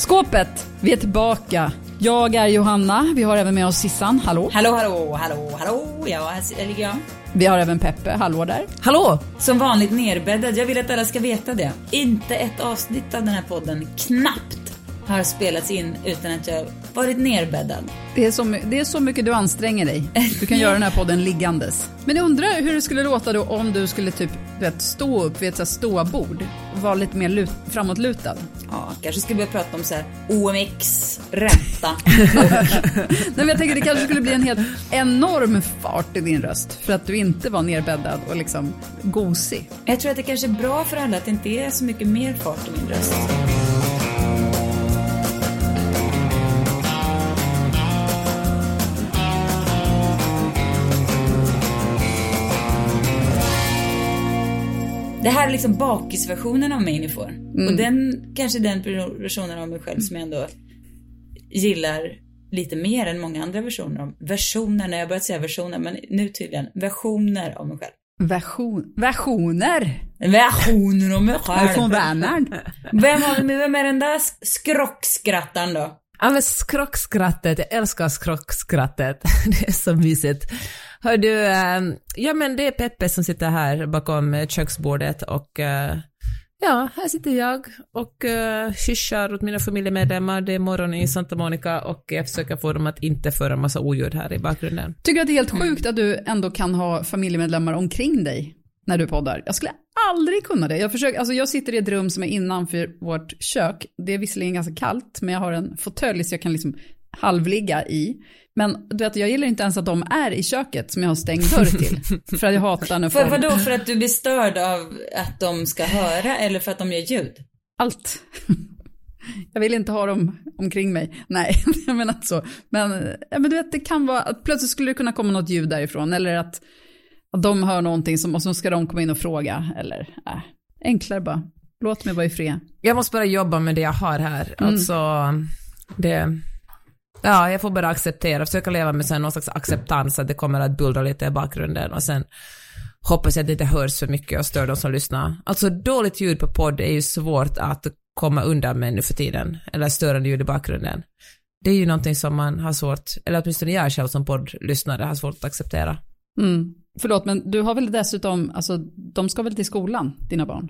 Skåpet, vi är tillbaka. Jag är Johanna, vi har även med oss Sissan, hallå. Hallå, hallå, hallå, hallå, ja, här ligger jag. Vi har även Peppe, hallå där. Hallå! Som vanligt nerbäddad, jag vill att alla ska veta det. Inte ett avsnitt av den här podden, knappt, har spelats in utan att jag varit nerbäddad. Det är, så, det är så mycket du anstränger dig. Du kan göra den här podden liggandes. Men jag undrar hur det skulle låta då om du skulle typ vet, stå upp vid ett ståbord och vara lite mer lut, framåtlutad. Ja, kanske skulle börja prata om så här OMX, ränta. Nej, men jag tänker det kanske skulle bli en helt enorm fart i din röst för att du inte var nerbäddad och liksom gosig. Jag tror att det kanske är bra för alla att det inte är så mycket mer fart i min röst. Det här är liksom bakisversionen av mig ni får. Mm. Och den, kanske den versionen av mig själv som jag ändå gillar lite mer än många andra versioner av versioner, när jag börjat säga versioner, men nu tydligen versioner av mig själv. Version, versioner? Versioner av mig själv. Från Vänern. Vem, har, vem är den där skrockskrattaren då? Ja men skrockskrattet, jag älskar skrockskrattet. Det är så mysigt. Hör du, äh, ja men det är Peppe som sitter här bakom eh, köksbordet och äh, ja, här sitter jag och äh, kyssar åt mina familjemedlemmar. Det är morgon i Santa Monica och jag försöker få dem att inte föra massa oljud här i bakgrunden. Tycker du att det är helt sjukt att du ändå kan ha familjemedlemmar omkring dig när du poddar? Jag skulle aldrig kunna det. Jag, försöker, alltså jag sitter i ett rum som är innanför vårt kök. Det är visserligen ganska kallt, men jag har en fåtölj så jag kan liksom halvligga i. Men du vet, jag gillar inte ens att de är i köket som jag har stängt dörr till. för att jag hatar när folk... För vadå, för att du blir störd av att de ska höra eller för att de gör ljud? Allt. Jag vill inte ha dem omkring mig. Nej, jag menar inte så. Men, ja, men du vet, det kan vara att plötsligt skulle det kunna komma något ljud därifrån. Eller att, att de hör någonting som, och så ska de komma in och fråga. Eller, äh, enklare bara. Låt mig vara i fred. Jag måste bara jobba med det jag har här. Mm. Alltså, det Ja, jag får bara acceptera, försöka leva med någon slags acceptans att det kommer att bullra lite i bakgrunden och sen hoppas jag att det inte hörs för mycket och stör de som lyssnar. Alltså dåligt ljud på podd är ju svårt att komma undan med nu för tiden, eller störande ljud i bakgrunden. Det är ju någonting som man har svårt, eller åtminstone jag själv som poddlyssnare har svårt att acceptera. Mm. Förlåt, men du har väl dessutom, alltså de ska väl till skolan, dina barn?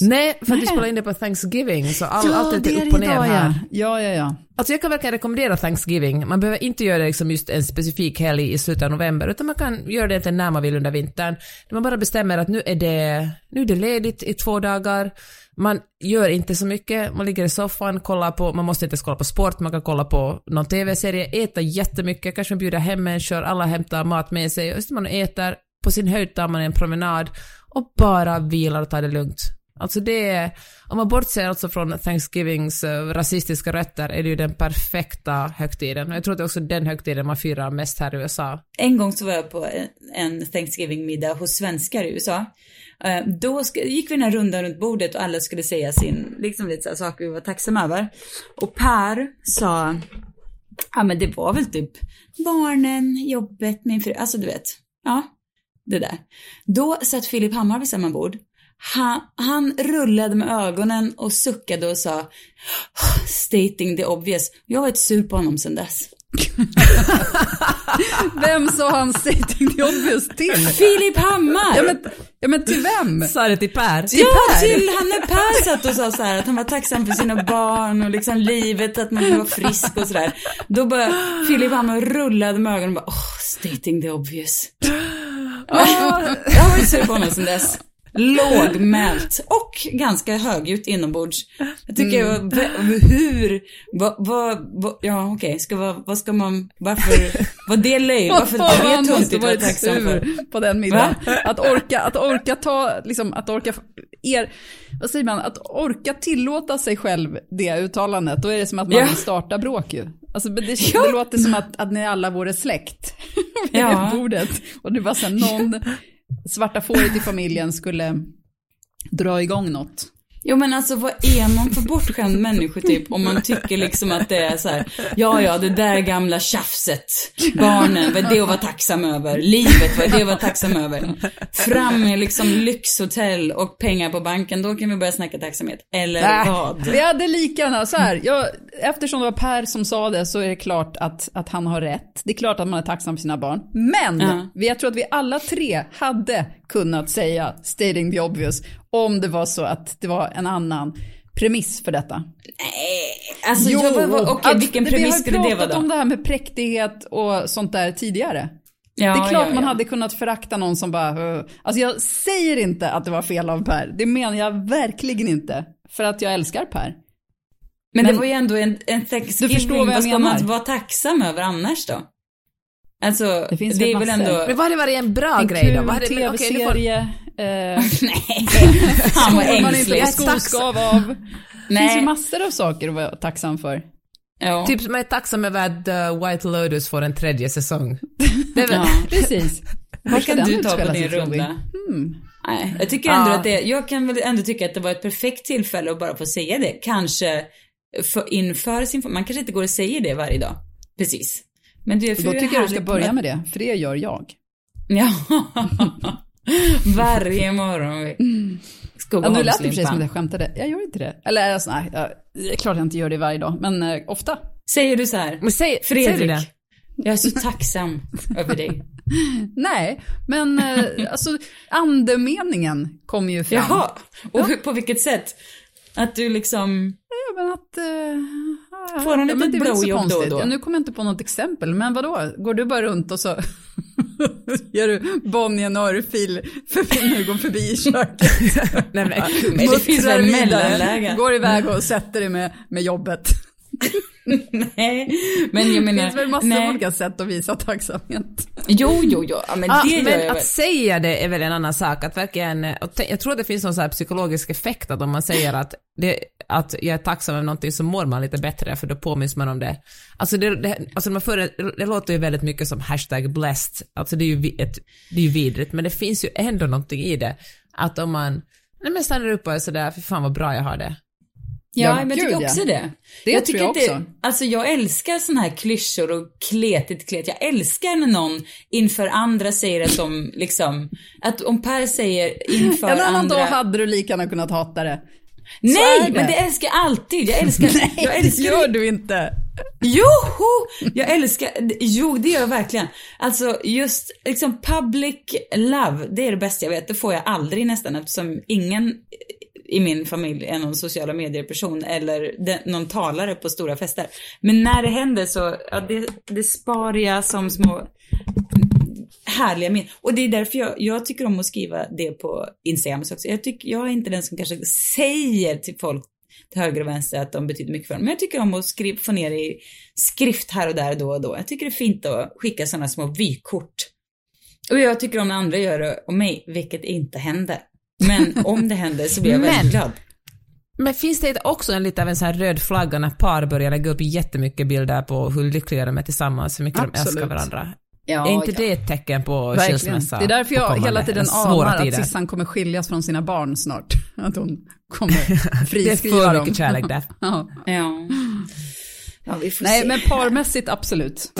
Nej, för att vi spelar in det på Thanksgiving, så all, ja, allt är lite upp och ner idag, här. Ja, ja, ja. Alltså jag kan verkligen rekommendera Thanksgiving. Man behöver inte göra det liksom just en specifik helg i slutet av november, utan man kan göra det när man vill under vintern. Man bara bestämmer att nu är det, nu är det ledigt i två dagar. Man gör inte så mycket, man ligger i soffan, kollar på, man måste inte ens kolla på sport, man kan kolla på någon TV-serie, äta jättemycket, kanske man bjuder hem människor, alla hämtar mat med sig, och så man äter, på sin höjd tar man en promenad och bara vilar och tar det lugnt. Alltså det är, om man bortser alltså från Thanksgivings eh, rasistiska rötter, är det ju den perfekta högtiden. Och jag tror att det är också den högtiden man firar mest här i USA. En gång så var jag på en Thanksgiving-middag hos svenskar i USA. Eh, då gick vi den här rundan runt bordet och alla skulle säga sin, liksom lite så saker vi var tacksamma över. Och Per sa, ja men det var väl typ barnen, jobbet, min fru, alltså du vet. Ja, det där. Då satt Filip Hammar vid samma bord han, han, rullade med ögonen och suckade och sa stating the obvious. Jag har varit sur på honom sedan dess. vem sa han stating the obvious till? Filip Hammar! Ja men, ja, men till vem? Sa det till Per? Till ja, per. till han när Per satt och sa så här att han var tacksam för sina barn och liksom livet, att man var frisk och sådär. Då bara Filip Hammar rullade med ögonen och bara, oh, stating the obvious. Jag har varit sur på honom sedan dess. Lågmält. Och ganska högljutt inombords. Jag tycker, mm. hur, vad, vad, va, ja okej, okay. ska, vad, vad ska man, varför, vad det löjligt, varför det är tuntigt att vara tacksam för? på den middagen. Att orka, att orka ta, liksom, att orka, er, vad säger man, att orka tillåta sig själv det uttalandet, då är det som att man ja. vill starta bråk ju. Alltså det, ja. det låter som att, att ni alla vore släkt vid ja. bordet. Och det var så någon svarta fåret i familjen skulle dra igång något. Jo men alltså vad är man för bortskämd människotyp om man tycker liksom att det är så här, ja ja det där gamla tjafset, barnen, vad är det att vara tacksam över, livet, vad är det att vara tacksam över. Fram med liksom lyxhotell och pengar på banken, då kan vi börja snacka tacksamhet. Eller äh, vad? Vi hade lika gärna, så här, jag, eftersom det var Per som sa det så är det klart att, att han har rätt. Det är klart att man är tacksam för sina barn. Men, uh -huh. jag tror att vi alla tre hade kunnat säga stating the obvious om det var så att det var en annan premiss för detta. Nej, alltså jo, jag, var, okay, vilken premiss skulle det vara då? Vi har pratat om det här med präktighet och sånt där tidigare. Ja, det är klart ja, man hade kunnat förakta någon som bara, alltså jag säger inte att det var fel av Per, det menar jag verkligen inte, för att jag älskar Per. Men, Men det var ju ändå en, en Thanksgiving, vad, ska man vara tacksam över annars då? Alltså, det, finns det är väl ändå... Men vad hade varit en bra en grej då? En tv-serie, Uh, nej, fan vad ängslig. skoskav av. Det finns ju massor av saker att vara tacksam för. Ja. Typ man är tacksam över att uh, White Lotus får en tredje säsong. Det väl... ja, precis. Vad kan du ta på din runda? Hmm. Nej, jag tycker ändå ja. att det, jag kan väl ändå tycka att det var ett perfekt tillfälle att bara få säga det. Kanske för, inför sin, man kanske inte går och säger det varje dag. Precis. Men det är Då tycker jag du ska börja med det, för det gör jag. Ja. Varje morgon. Ja, nu lät det precis som att jag skämtade. Jag gör inte det. Eller alltså, nej, jag, det är klart jag inte gör det varje dag, men eh, ofta. Säger du så här? Men säg, Fredrik, säg det. jag är så tacksam över dig. Nej, men eh, alltså andemeningen kommer ju fram. Jaha, och ja. på vilket sätt? Att du liksom... Ja, men att... Uh, Får hon ett litet blowjob då och då? Ja, nu kommer jag inte på något exempel, men vadå? Går du bara runt och så Gör du Bonnie en örfil för du går förbi i köket? Nej, men det finns väl mellanlägen. Går iväg och sätter dig med, med jobbet. nej, men jag menar... Det finns väl massor av olika sätt att visa tacksamhet. Jo, jo, jo, ja, men ah, det Men jag att väl. säga det är väl en annan sak, att verkligen, jag tror att det finns någon så psykologisk effekt att om man säger att, det, att jag är tacksam över någonting så mår man lite bättre för då påminns man om det. Alltså det, det, alltså man för, det låter ju väldigt mycket som hashtag blessed, alltså det är ju, ett, det är ju vidrigt, men det finns ju ändå någonting i det. Att om man, nej men stannar upp och är sådär, för fan vad bra jag har det. Ja, men jag tycker också ja. det. Det jag tror jag också. Det, alltså jag älskar såna här klyschor och kletigt klet. Jag älskar när någon inför andra säger att de liksom, att om Per säger inför andra. En annan dag hade du lika gärna kunnat hata det. Nej, det. men det älskar jag alltid. Jag älskar, Nej, jag älskar det gör du inte. Joho! Jag älskar, jo det gör jag verkligen. Alltså just liksom public love, det är det bästa jag vet. Det får jag aldrig nästan eftersom ingen i min familj är någon sociala medier-person eller någon talare på stora fester. Men när det händer så, ja, det, det spar jag som små härliga minnen. Och det är därför jag, jag tycker om att skriva det på Instagram också. Jag, tycker, jag är inte den som kanske säger till folk till höger och vänster att de betyder mycket för dem. Men jag tycker om att skriva, få ner i skrift här och där då och då. Jag tycker det är fint att skicka sådana små vykort. Och jag tycker om när andra gör det om mig, vilket inte händer. Men om det händer så blir jag väldigt men, glad. Men finns det också en lite av en sån här röd flagga när par börjar lägga upp jättemycket bilder på hur lyckliga de är tillsammans, hur mycket Absolut. de älskar varandra? Ja, är inte ja. det ett tecken på skilsmässa? Det är därför jag hela tiden anar att Sissan kommer skiljas från sina barn snart. Att hon kommer friskriva dem. det är för mycket kärlek där. ja. ja. ja vi får Nej, se. men parmässigt absolut.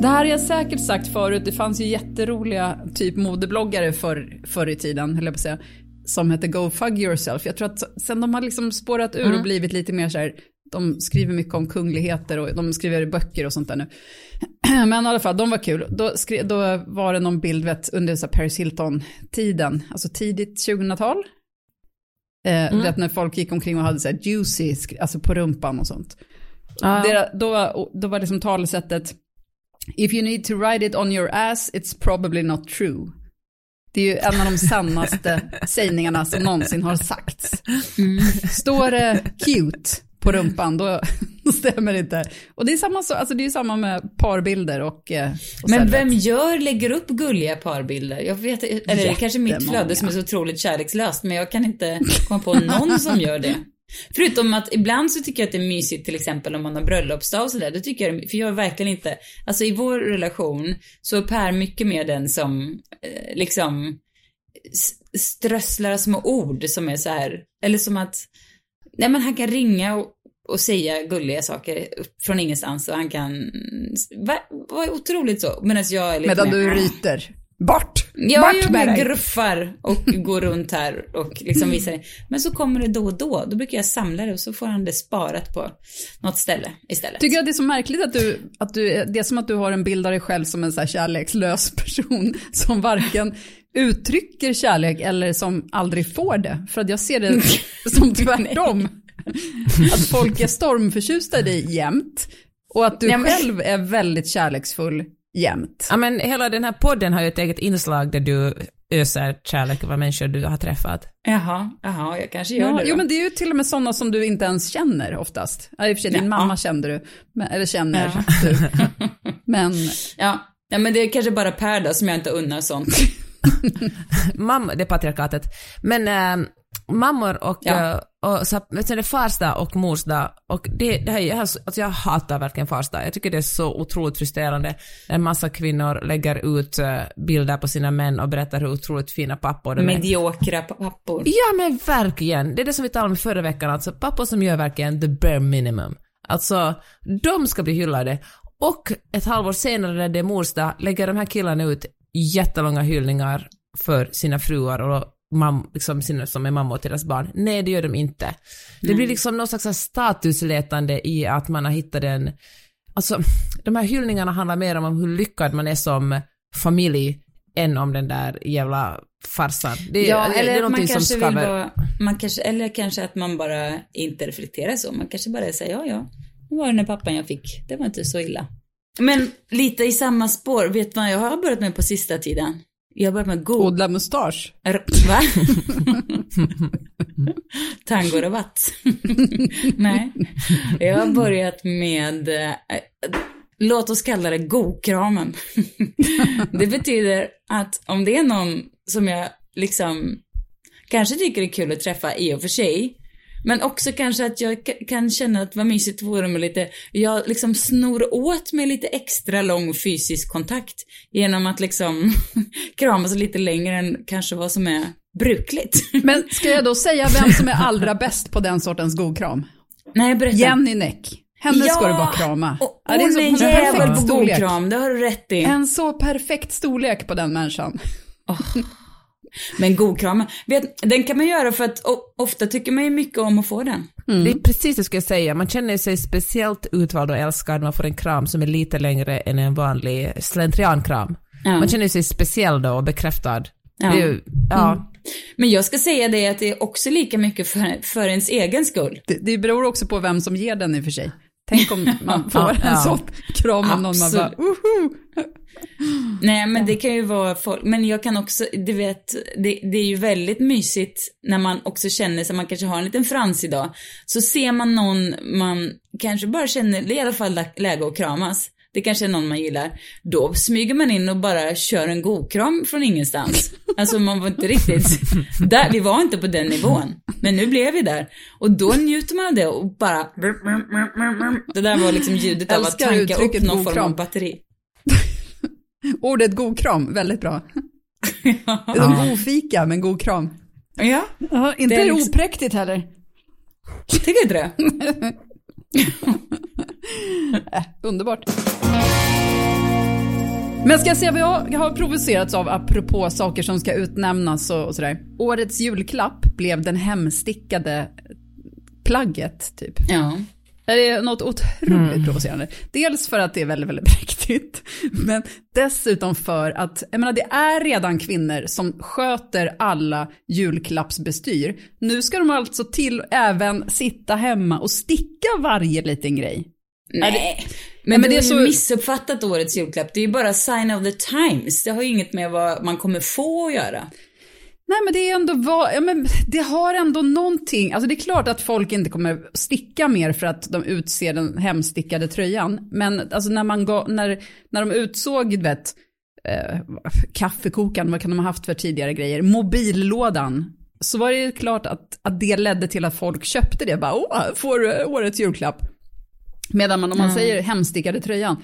Det här har jag säkert sagt förut, det fanns ju jätteroliga typ modebloggare för, förr i tiden, höll jag på att säga, som hette Go Fug Yourself. Jag tror att sen de har liksom spårat ur mm. och blivit lite mer så här, de skriver mycket om kungligheter och de skriver böcker och sånt där nu. Men i alla fall, de var kul. Då, skrev, då var det någon bild vet, under så Paris Hilton-tiden, alltså tidigt 2000-tal. Eh, mm. vet, när folk gick omkring och hade så här juicy, alltså på rumpan och sånt. Ah. Det, då, då var liksom talesättet, If you need to write it on your ass, it's probably not true. Det är ju en av de sannaste sägningarna som någonsin har sagts. Står det cute på rumpan, då, då stämmer det inte. Och det är samma, så, alltså det är samma med parbilder och, eh, och Men vem gör, lägger upp gulliga parbilder? Jag vet eller det är kanske mitt flöde som är så otroligt kärlekslöst, men jag kan inte komma på någon som gör det. Förutom att ibland så tycker jag att det är mysigt till exempel om man har bröllopsdag och sådär. Då tycker jag för jag är verkligen inte, alltså i vår relation så är Per mycket mer den som eh, liksom strösslar små ord som är så här, eller som att, nej men han kan ringa och, och säga gulliga saker från ingenstans och han kan vara va, otroligt så. Medan jag är lite Medan mer, du ryter. Bort! jag Bort med dig! gruffar och går runt här och liksom visar det. Men så kommer det då och då. Då brukar jag samla det och så får han det sparat på något ställe istället. Tycker jag det är så märkligt att du, att du, det är som att du har en bild av dig själv som en så här kärlekslös person som varken uttrycker kärlek eller som aldrig får det. För att jag ser det som tvärtom. Att folk är stormförtjusta i dig jämt och att du men- själv är väldigt kärleksfull jämt. Ja men hela den här podden har ju ett eget inslag där du öser kärlek över människor du har träffat. Jaha, jaha, jag kanske gör Ja, det då. jo men det är ju till och med sådana som du inte ens känner oftast. Ja, i och för sig, din Ja. mamma kände du, eller känner Ja. du. Men Ja. ja, men det är kanske bara Per då som jag inte unnar sånt. Mamma, det är patriarkatet. Men äh, mammor och, Ja. Och så, det är fars dag och mors dag och det, det här, alltså jag hatar verkligen fars dag. Jag tycker det är så otroligt frustrerande när en massa kvinnor lägger ut äh, bilder på sina män och berättar hur otroligt fina pappor de är. Mediokra pappor. Ja men verkligen, det är det som vi talade om förra veckan, alltså pappor som gör verkligen the bare minimum. Alltså, de ska bli hyllade. Och ett halvår senare när det är mors dag lägger de här killarna ut jättelånga hyllningar för sina fruar och mam, liksom sina, som är mammor till deras barn. Nej, det gör de inte. Det blir liksom någon slags statusletande i att man har hittat en... Alltså, de här hyllningarna handlar mer om hur lyckad man är som familj än om den där jävla farsan. Det, Ja, det, det eller är man som kanske vill skaver. vara, man kanske, eller kanske att man bara inte reflekterar så. Man kanske bara säger, ja, ja, nu var den där pappan jag fick, det var inte så illa. Men lite i samma spår, vet man, jag har börjat med på sista tiden. Jag börjat med god... odla mustasch. R- Va? Tangorabatt. Nej. Jag har börjat med, eh, låt oss kalla det gokramen. det betyder att om det är någon som jag liksom kanske tycker är kul att träffa i och för sig, men också kanske att jag ka- kan känna att vad mysigt vore med lite, jag liksom snor åt mig lite extra lång fysisk kontakt genom att liksom kramas lite längre än kanske vad som är brukligt. Men ska jag då säga vem som är allra bäst på den sortens godkram? Nej, berätta. Jenny Näck. Henne ska du bara krama. Och, Ja, det är så- är jävel perfekt på godkram, det har du rätt i. En så perfekt storlek på den människan. Men godkramen, vet, den kan man göra för att ofta tycker man ju mycket om att få den. Det är precis det jag skulle säga. Man känner sig speciellt utvald och älskad när man får en kram som är lite längre än en vanlig slentriankram. Ja. Man känner sig speciell då och bekräftad. Ja. Det är ju, ja. Men jag ska säga det att det är också lika mycket för, för ens egen skull. Det, det beror också på vem som ger den i och för sig. Tänk om man får Ja, en ja. sån kram av någon man bara, Absolut. Nej, men det kan ju vara folk, men jag kan också, du vet, det, det är ju väldigt mysigt när man också känner sig, man kanske har en liten frans idag, så ser man någon man kanske bara känner, det är i alla fall lä- läge att kramas. Det kanske är någon man gillar. Då smyger man in och bara kör en godkram från ingenstans. Alltså man var inte riktigt, där, vi var inte på den nivån. Men nu blev vi där. Och då njuter man av det och bara, det där var liksom ljudet av att tanka upp någon form av batteri. Ordet god kram, väldigt bra. Det är som god fika, men god kram. Ja, Ja, inte Det är liksom- opräktigt heller. tycker inte det? Äh, underbart. Men ska jag säga vad jag har provocerats av apropå saker som ska utnämnas och, och sådär. Årets julklapp blev den hemstickade plagget, typ. Ja. Det är något otroligt provocerande. Dels för att det är väldigt, väldigt präktigt, men dessutom för att, jag menar det är redan kvinnor som sköter alla julklappsbestyr. Nu ska de alltså till även sitta hemma och sticka varje liten grej. Nej. Men, men det är så- missuppfattat årets julklapp. Det är ju bara sign of the times. Det har ju inget med vad man kommer få att göra. Nej men det är ändå vad, ja, men det har ändå någonting, alltså det är klart att folk inte kommer sticka mer för att de utser den hemstickade tröjan. Men alltså när man gav, när, när de utsåg, du vet, eh, kaffekokaren, vad kan de ha haft för tidigare grejer, mobillådan. Så var det ju klart att, att det ledde till att folk köpte det, bara åh, får du årets julklapp. Medan man, om man säger hemstickade tröjan,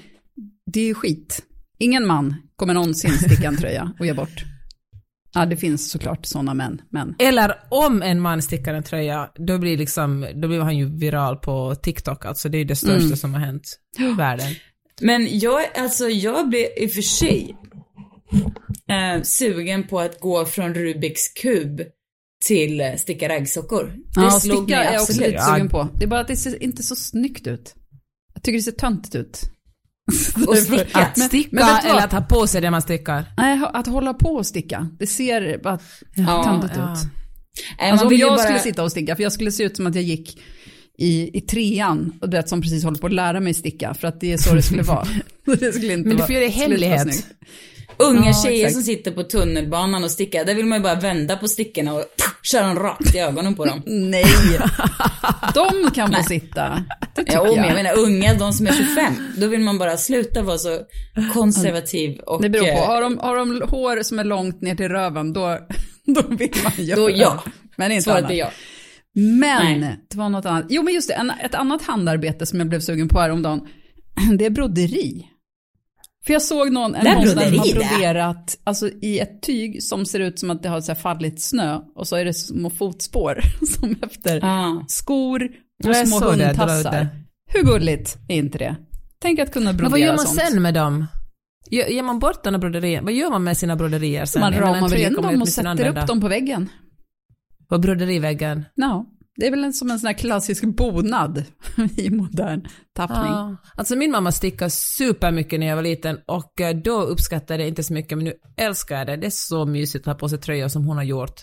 det är ju skit. Ingen man kommer någonsin sticka en tröja och ge bort. Ja, det finns såklart sådana män, men Eller om en man stickar en tröja, då blir, liksom, då blir han ju viral på TikTok. Alltså det är det största Mm. som har hänt i världen. Men jag, alltså jag blir i och för sig eh, sugen på att gå från Rubiks kub till eh, sticka raggsockor. Det ja, slog sticka mig är jag också absolut. lite sugen på. Det är bara att det ser inte så snyggt ut. Jag tycker det ser töntigt ut. Och sticka. Att Men- sticka men vad? eller att ha på sig det man stickar. Nej, att hålla på och sticka, det ser bara Ja, töntigt ja. ut. Nej, Alltså om jag bara... skulle sitta och sticka, för jag skulle se ut som att jag gick i, i trean, och det som precis håller på att lära mig sticka, för att det är så det skulle vara. det skulle inte Men du får göra det i hemlighet. Unga Ja, tjejer exakt. som sitter på tunnelbanan och stickar, där vill man ju bara vända på stickorna och pff, köra dem rakt i ögonen på dem. Nej, de kan få sitta. Det Ja, men jag jag. menar unga, de som är 25, då vill man bara sluta vara så konservativ och... Det beror på. eh, Har de, har de hår som är långt ner till röven, då, då vill man göra Då ja. Men inte Svaret annat. är ja. Men, Nej. det var något annat. Jo, men just det, en, ett annat handarbete som jag blev sugen på häromdagen, det är broderi. För jag såg någon, en Det är någon som har broderat alltså, i ett tyg som ser ut som att det har så fallit snö och så är det små fotspår som efter Ah. skor och små såg det, det hundtassar. Hur gulligt är inte det? Tänk att kunna brodera Men vad gör man sånt. sen med dem? Ge- Ger man bort den broderier? Vad gör man med sina broderier sen? Man ramar väl in dem och sätter upp dem på väggen. På broderiväggen? Ja, det är väl en, som en sån här klassisk bonad i modern tappning. Ja. Alltså min mamma stickade supermycket när jag var liten och eh, då uppskattade jag det inte så mycket men nu älskar jag det. Det är så mysigt att ha på sig tröjor som hon har gjort.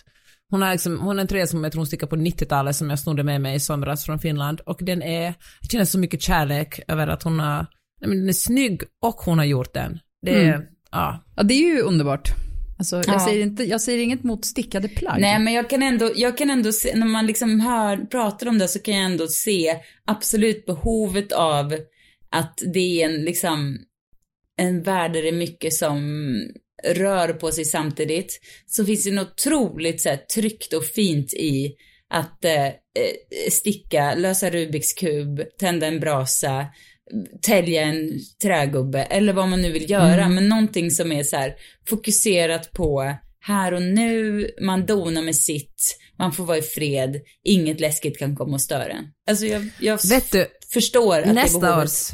Hon har, liksom, hon har en tröja som jag tror hon stickade på 90-talet som jag snodde med mig i somras från Finland och den är, jag känner så mycket kärlek över att hon har, nej, men den är snygg och hon har gjort den. Det är, Mm. ja. Ja, det är ju underbart. Alltså, jag, Ja. säger inte, jag säger inget mot stickade plagg. Nej, men jag kan ändå, jag kan ändå se, när man liksom hör, pratar om det så kan jag ändå se absolut behovet av att det är en liksom, en värld där det är mycket som rör på sig samtidigt. Så finns det något otroligt så här, tryggt och fint i att eh, eh, sticka, lösa Rubiks kub, tända en brasa, tälja en trägubbe eller vad man nu vill göra. Men någonting som är så här fokuserat på här och nu, man donar med sitt, man får vara i fred, inget läskigt kan komma och störa en. Alltså jag, jag Vet du, förstår att det är nästa behovet. års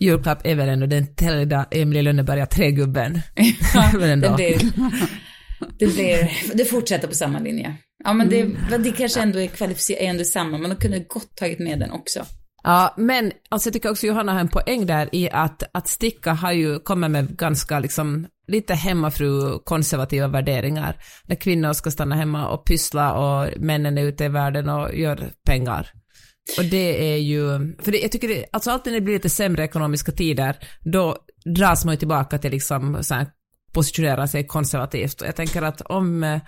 julklapp är väl ändå den täljda Emilie Lönneberga trägubben. men ändå. det blir, det blir, det fortsätter på samma linje. Ja men det, Mm. det kanske ändå är kvalificerat, är ändå samma, man kunde gott tagit med den också. Ja, men alltså jag tycker också Johanna har en poäng där i att, att sticka har ju kommit med ganska liksom lite hemmafru konservativa värderingar. När kvinnor ska stanna hemma och pyssla och männen är ute i världen och gör pengar. Och det är ju, för det, jag tycker det, alltså alltid när det blir lite sämre ekonomiska tider, då dras man ju tillbaka till liksom så här, positionera sig konservativt. Och jag tänker att om eh,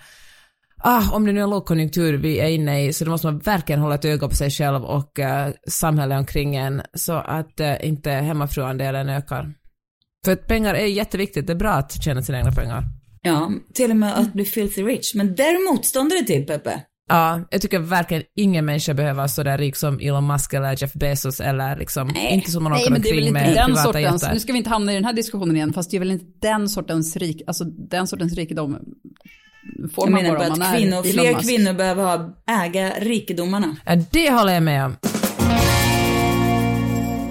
Ah, om det nu är en lågkonjunktur vi är inne i så då måste man verkligen hålla ett öga på sig själv och eh, samhället omkring en så att eh, inte hemmafruandelen ökar. För att pengar är jätteviktigt, det är bra att tjäna sina egna pengar. Ja, till och med att bli filthy rich. Men där är motståndare till Peppe. Ja, jag tycker verkligen ingen människa behöver vara så där rik som Elon Musk eller Jeff Bezos eller liksom, Nej. inte som man Nej, åker men det är väl omkring inte med den sortens, jättar. nu ska vi inte hamna i den här diskussionen igen, fast det är väl inte den sortens rik, alltså den sortens rikedom får Jag man menar bara man att är kvinnor, fler kvinnor behöver ha, äga rikedomarna. Ja, det håller jag med om.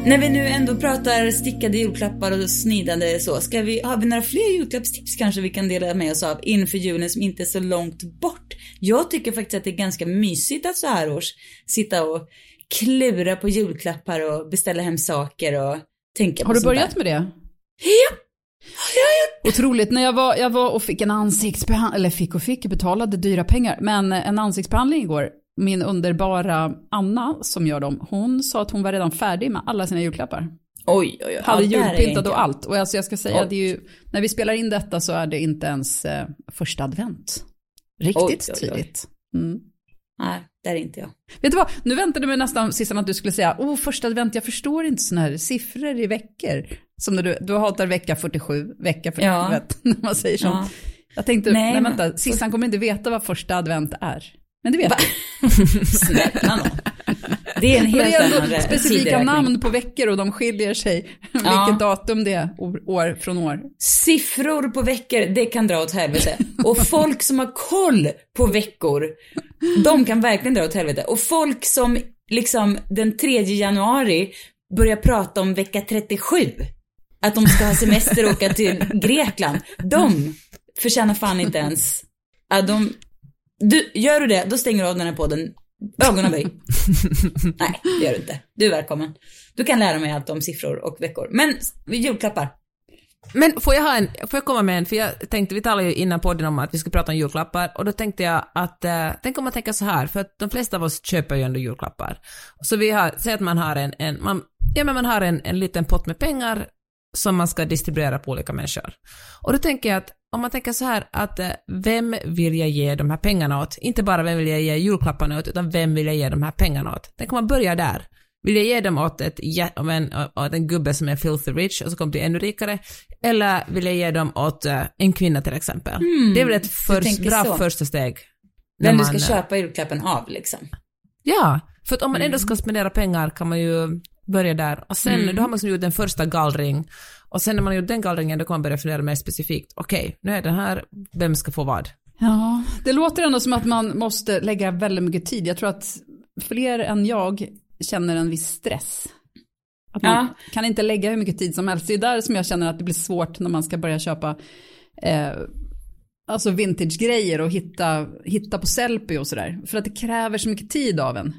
När vi nu ändå pratar stickade julklappar och snidande så, ska vi, har vi några fler julklappstips kanske vi kan dela med oss av inför julen som inte är så långt bort? Jag tycker faktiskt att det är ganska mysigt att så här års sitta och klura på julklappar och beställa hem saker och tänka på Har du börjat där. med det? Ja! Otroligt, när jag var, jag var och fick en ansiktsbehandling, eller fick och fick, betalade dyra pengar, men en ansiktsbehandling igår, min underbara Anna som gör dem, hon sa att hon var redan färdig med alla sina julklappar. Oj, oj, oj. Hade Ja, julpyntat och allt. Och alltså jag ska säga, Oj. det är ju, när vi spelar in detta så är det inte ens eh, första advent. Riktigt Oj, tidigt. Mm. Nej, där är inte jag. Vet du vad, nu väntade jag mig nästan Sissan att du skulle säga, åh första advent, jag förstår inte sådana här siffror i veckor. Som när du, du hatar vecka 47, vecka 47, Ja. vet, när man säger sånt. Ja. Jag tänkte, Nej, nej, men- vänta, Sissan kommer inte veta vad första advent är. Men det vet du. Snälla nån. Det är en Men det helt är annan ändå specifika namn på veckor och de skiljer sig Ja. vilket datum det är år från år. Siffror på veckor, det kan dra åt helvete. Och folk som har koll på veckor, de kan verkligen dra åt helvete. Och folk som liksom den 3 januari börjar prata om vecka 37, att de ska ha semester och åka till Grekland, de förtjänar fan inte ens, ja, de, du, gör du det, då stänger du av den här podden, ögonaböj. Nej, det gör du inte. Du är välkommen. Du kan lära mig allt om siffror och veckor. Men julklappar. Men får jag, ha en, får jag komma med en, för jag tänkte, vi talade ju innan podden om att vi skulle prata om julklappar, och då tänkte jag att, eh, tänk om man tänker så här, för att de flesta av oss köper ju ändå julklappar. Så vi har, säg att man har en, en man, ja men man har en, en liten pott med pengar som man ska distribuera på olika människor. Och då tänker jag att, om man tänker så här, att eh, vem vill jag ge de här pengarna åt? Inte bara vem vill jag ge julklapparna åt, utan vem vill jag ge de här pengarna åt? Tänk om man börjar där. Vill jag ge dem åt, ett, om en, åt en gubbe som är filthy rich och så kommer bli ännu rikare? Eller vill jag ge dem åt eh, en kvinna till exempel? det är väl ett för, tänker bra så. första steg. Vem du ska eh, köpa julklappen av liksom. Ja, för att om man ändå Mm. ska spendera pengar kan man ju börja där. Och sen, Mm. då har man liksom gjort en första gallring. Och sen när man har gjort den gallringen, då kan man börja fundera mer specifikt. Okej, nu är den här, vem ska få vad? Ja, det låter ändå som att man måste lägga väldigt mycket tid. Jag tror att fler än jag känner en viss stress. Att man Ja. kan inte lägga hur mycket tid som helst. Det är där som jag känner att det blir svårt när man ska börja köpa eh, alltså vintage-grejer och hitta, hitta på Sellpy och sådär. För att det kräver så mycket tid av en.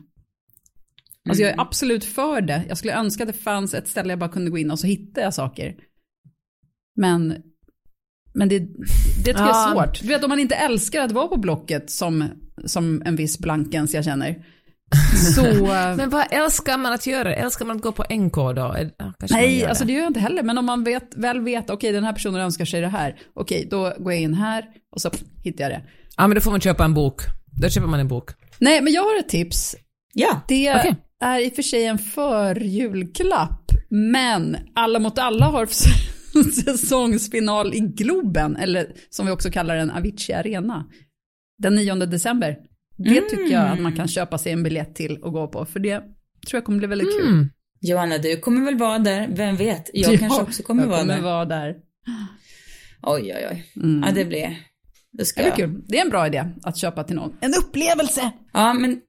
Alltså jag är absolut för det. Jag skulle önska att det fanns ett ställe jag bara kunde gå in och så hittar jag saker. Men, men det, det tycker jag är Ja. svårt. Du vet om man inte älskar att vara på Blocket som, som en viss blankens jag känner. Så, Men vad älskar man att göra? Älskar man att gå på NK då? Ja, kanske nej, alltså det gör jag inte heller. Men om man vet, väl vet, okej den här personen önskar sig det här. Okej, då går jag in här och så hittar jag det. Ja, men då får man köpa en bok. Då köper man en bok. Nej, men jag har ett tips. Ja. Det Okej. Är i och för sig en förjulklapp, men Alla mot alla har säsongsfinal i Globen, eller som vi också kallar den, Avicii Arena, den 9 december. Det tycker jag att man kan köpa sig en biljett till och gå på, för det tror jag kommer bli väldigt kul. Mm. Johanna, du kommer väl vara där, vem vet? Jag Ja, kanske också kommer jag vara kommer där. vara där. Oj, oj, oj. Mm. Ja, det blir... Då ska Det jag. kul. Det är en bra idé att köpa till någon. En upplevelse! Ja, men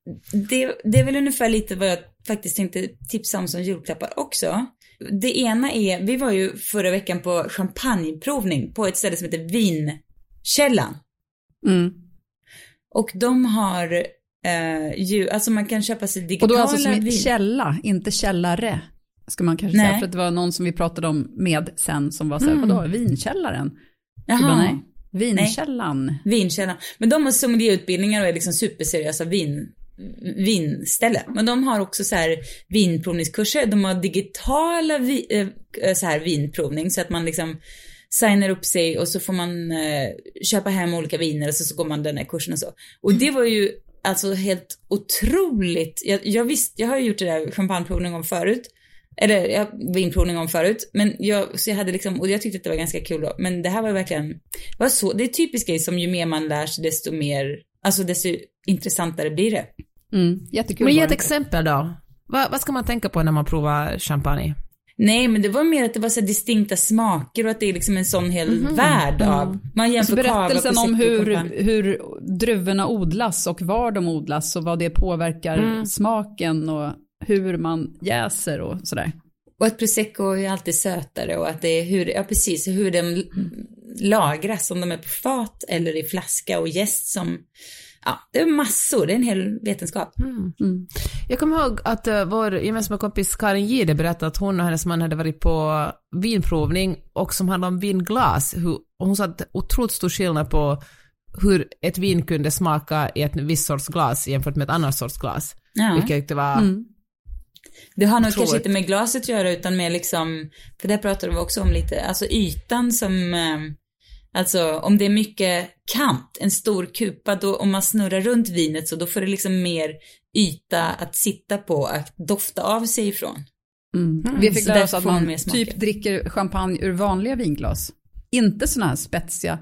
det, det är väl ungefär lite vad jag faktiskt tänkte tipsa om som julklappar också. Det ena är, vi var ju förra veckan på champagneprovning på ett ställe som heter Vinkällan. Mm. Och de har eh, ju, alltså man kan köpa sig Och digitala då alltså som vin- källa, inte källare. Ska man kanske Nej. säga, för att det var någon som vi pratade om med sen som var så här, Mm. vadå, vinkällaren? Jaha. Bara, nej, vinkällan. Vinkällan. Men de har sommelierutbildningar och är liksom superseriösa vin, vinställe. Men de har också så här vinprovningskurser. De har digitala vi, eh, eh, så här vinprovning så att man liksom signar upp sig och så får man eh, köpa hem olika viner och så, så går man den här kursen och så. Och det var ju alltså helt otroligt. Jag, jag visste, jag har ju gjort det där champagneprovning om förut. Eller ja, vinprovning om förut. Men jag, så jag hade liksom, och jag tyckte att det var ganska kul då. Men det här var verkligen, det var så, det är typiskt grej som ju mer man lär sig desto mer, alltså desto intressantare blir det. Mm, jättekul Men ge var ett exempel då. Vad, vad ska man tänka på när man provar champagne? Nej, men det var mer att det var så distinkta smaker och att det är liksom en sån hel värld av, man jämför Alltså berättelsen om hur, hur druvorna odlas och var de odlas och vad det påverkar Mm. smaken och hur man jäser och sådär. Och att prosecco är alltid sötare och att det är hur, ja precis, hur den lagras, om de är på fat eller i flaska och jäst som, ja, det är massor, det är en hel vetenskap. Mm. Jag kommer ihåg att uh, vår gemensamma kompis Karin Gide berättade att hon och hennes man hade varit på vinprovning och som handlade om vinglas. Hur, och hon sa att otroligt stor skillnad på hur ett vin kunde smaka i ett visst sorts glas jämfört med ett annat sorts glas. Ja. Vilket var... Mm. Det har nog kanske inte med glaset att göra utan med liksom, för det pratade vi också om lite, alltså ytan som, eh, alltså om det är mycket kant, en stor kupa, då om man snurrar runt vinet så då får det liksom mer yta att sitta på, att dofta av sig ifrån. Mm. Vi fick lära oss att man typ dricker champagne ur vanliga vinglas. Inte såna här spetsiga,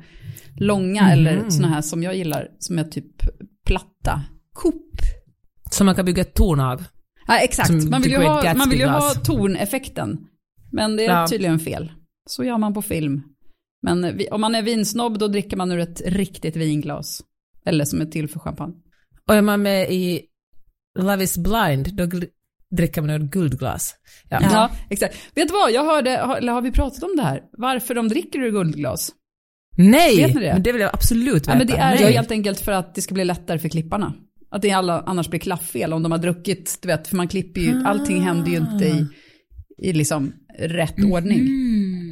långa eller såna här som jag gillar, som är typ platta. Coop. Som man kan bygga ett torn av. Ja, exakt. Man vill, ju ha, man vill ju ha Gatsby-glas. torneffekten. Men det är Ja. tydligen fel. Så gör man på film. Men vi, om man är vinsnobb då dricker man ur ett riktigt vinglas. Eller som är till för champagne. Och är man med i Love is blind, då dricker man ur ett guldglas. Ja. Ja. exakt. Vet du vad, jag hörde, har, eller har vi pratat om det här? Varför de dricker ur guldglas? Nej! Vet ni det? Men det vill jag absolut veta. Ja, men det är ju Nej. helt enkelt för att det ska bli lättare för klipparna. Att det alla, annars blir klafffel om de har druckit, du vet, för man klipper ju, allting händer ju inte i, i liksom rätt ordning.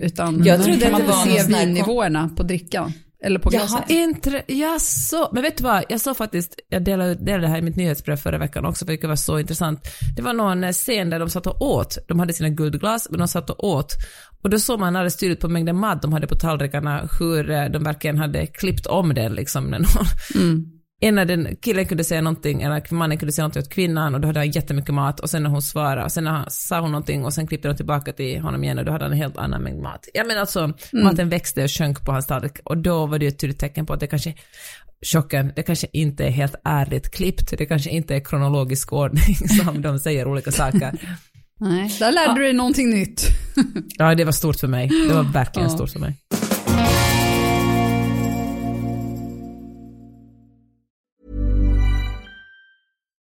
Utan Jag trodde kan att man inte se vinnivåerna på drickan. Eller på Jaha. glaset. Intre- ja, så. Men vet du vad, jag såg faktiskt, jag delade, delade det här i mitt nyhetsbrev förra veckan också, för det var så intressant. Det var någon eh, scen där de satt och åt, de hade sina guldglas, men de satt och åt. Och då såg man alldeles tydligt på mängden mat de hade på tallrikarna, hur eh, de verkligen hade klippt om den liksom. När någon, Ena den killen kunde säga någonting, eller mannen kunde säga någonting åt kvinnan och då hade han jättemycket mat och sen när hon svarade, och sen när han, sa hon någonting och sen klippte de tillbaka till honom igen och då hade han en helt annan mängd mat. Jag menar alltså, maten växte och sjönk på hans tallrik och då var det ett tydligt tecken på att det kanske, chocken, det kanske inte är helt ärligt klippt, det kanske inte är kronologisk ordning som de säger olika saker. Nej, där lärde du dig någonting nytt. Ja, det var stort för mig. Det var verkligen Ja. stort för mig.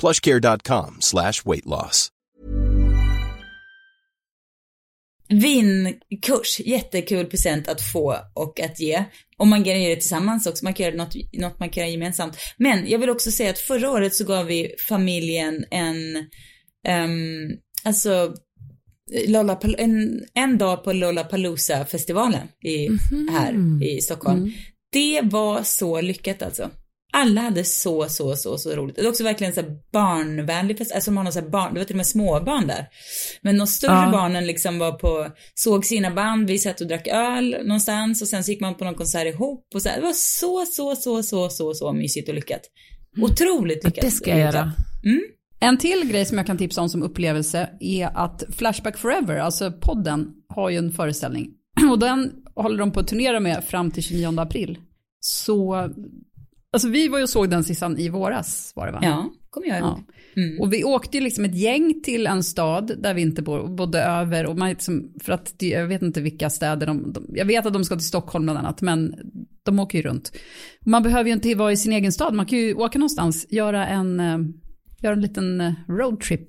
plushcare.com slash weight loss. Vinkurs, jättekul present att få och att ge. Och man kan göra det tillsammans också, man kan göra något, något man kan göra gemensamt. Men jag vill också säga att förra året så gav vi familjen en, um, alltså, Lollapal- en, en dag på Lollapalooza-festivalen i, här i Stockholm. Det var så lyckat alltså. Alla hade så, så, så, så roligt. Det är också verkligen så barnvänlig fest, alltså man har så barn, det var till och med småbarn där. Men de större Ja. barnen liksom var på, såg sina band, vi satt och drack öl någonstans och sen så gick man på någon konsert ihop och så här. Det var så, så, så, så, så, så mysigt och lyckat. Otroligt lyckat. Det ska jag göra. En till grej som jag kan tipsa om som upplevelse är att Flashback Forever, alltså podden, har ju en föreställning. Och den håller de på att turnera med fram till 29 april. Så, alltså vi var ju och såg den sissan i våras var det va? Ja, kommer jag ihåg. Ja. Och vi åkte ju liksom ett gäng till en stad där vi inte bor, bodde över. Och man liksom, för att jag vet inte vilka städer de, de, jag vet att de ska till Stockholm bland annat, men de åker ju runt. Man behöver ju inte vara i sin egen stad, man kan ju åka någonstans, göra en, eh, göra en liten eh, roadtrip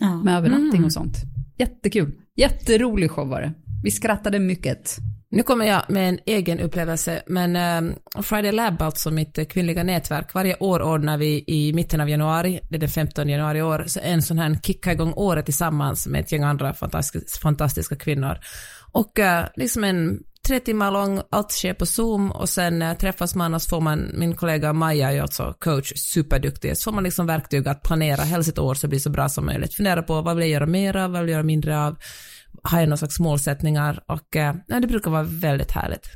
Ja. med övernattning och sånt. Jättekul, jätterolig show var det. Vi skrattade mycket. Nu kommer jag med en egen upplevelse, men eh, Friday Lab, alltså mitt eh, kvinnliga nätverk, varje år ordnar vi i mitten av januari, det är den 15 januari i år, så en sån här kicka igång året tillsammans med ett gäng andra fantastiska, fantastiska kvinnor. Och eh, liksom en tre timmar lång, allt sker på Zoom och sen träffas man och så får man, min kollega Maja är alltså coach, superduktig, så får man liksom verktyg att planera hela sitt år så det blir så bra som möjligt. Fundera på vad vill jag göra mer av, vad vill jag göra mindre av, har jag någon slags målsättningar och eh, ja, det brukar vara väldigt härligt.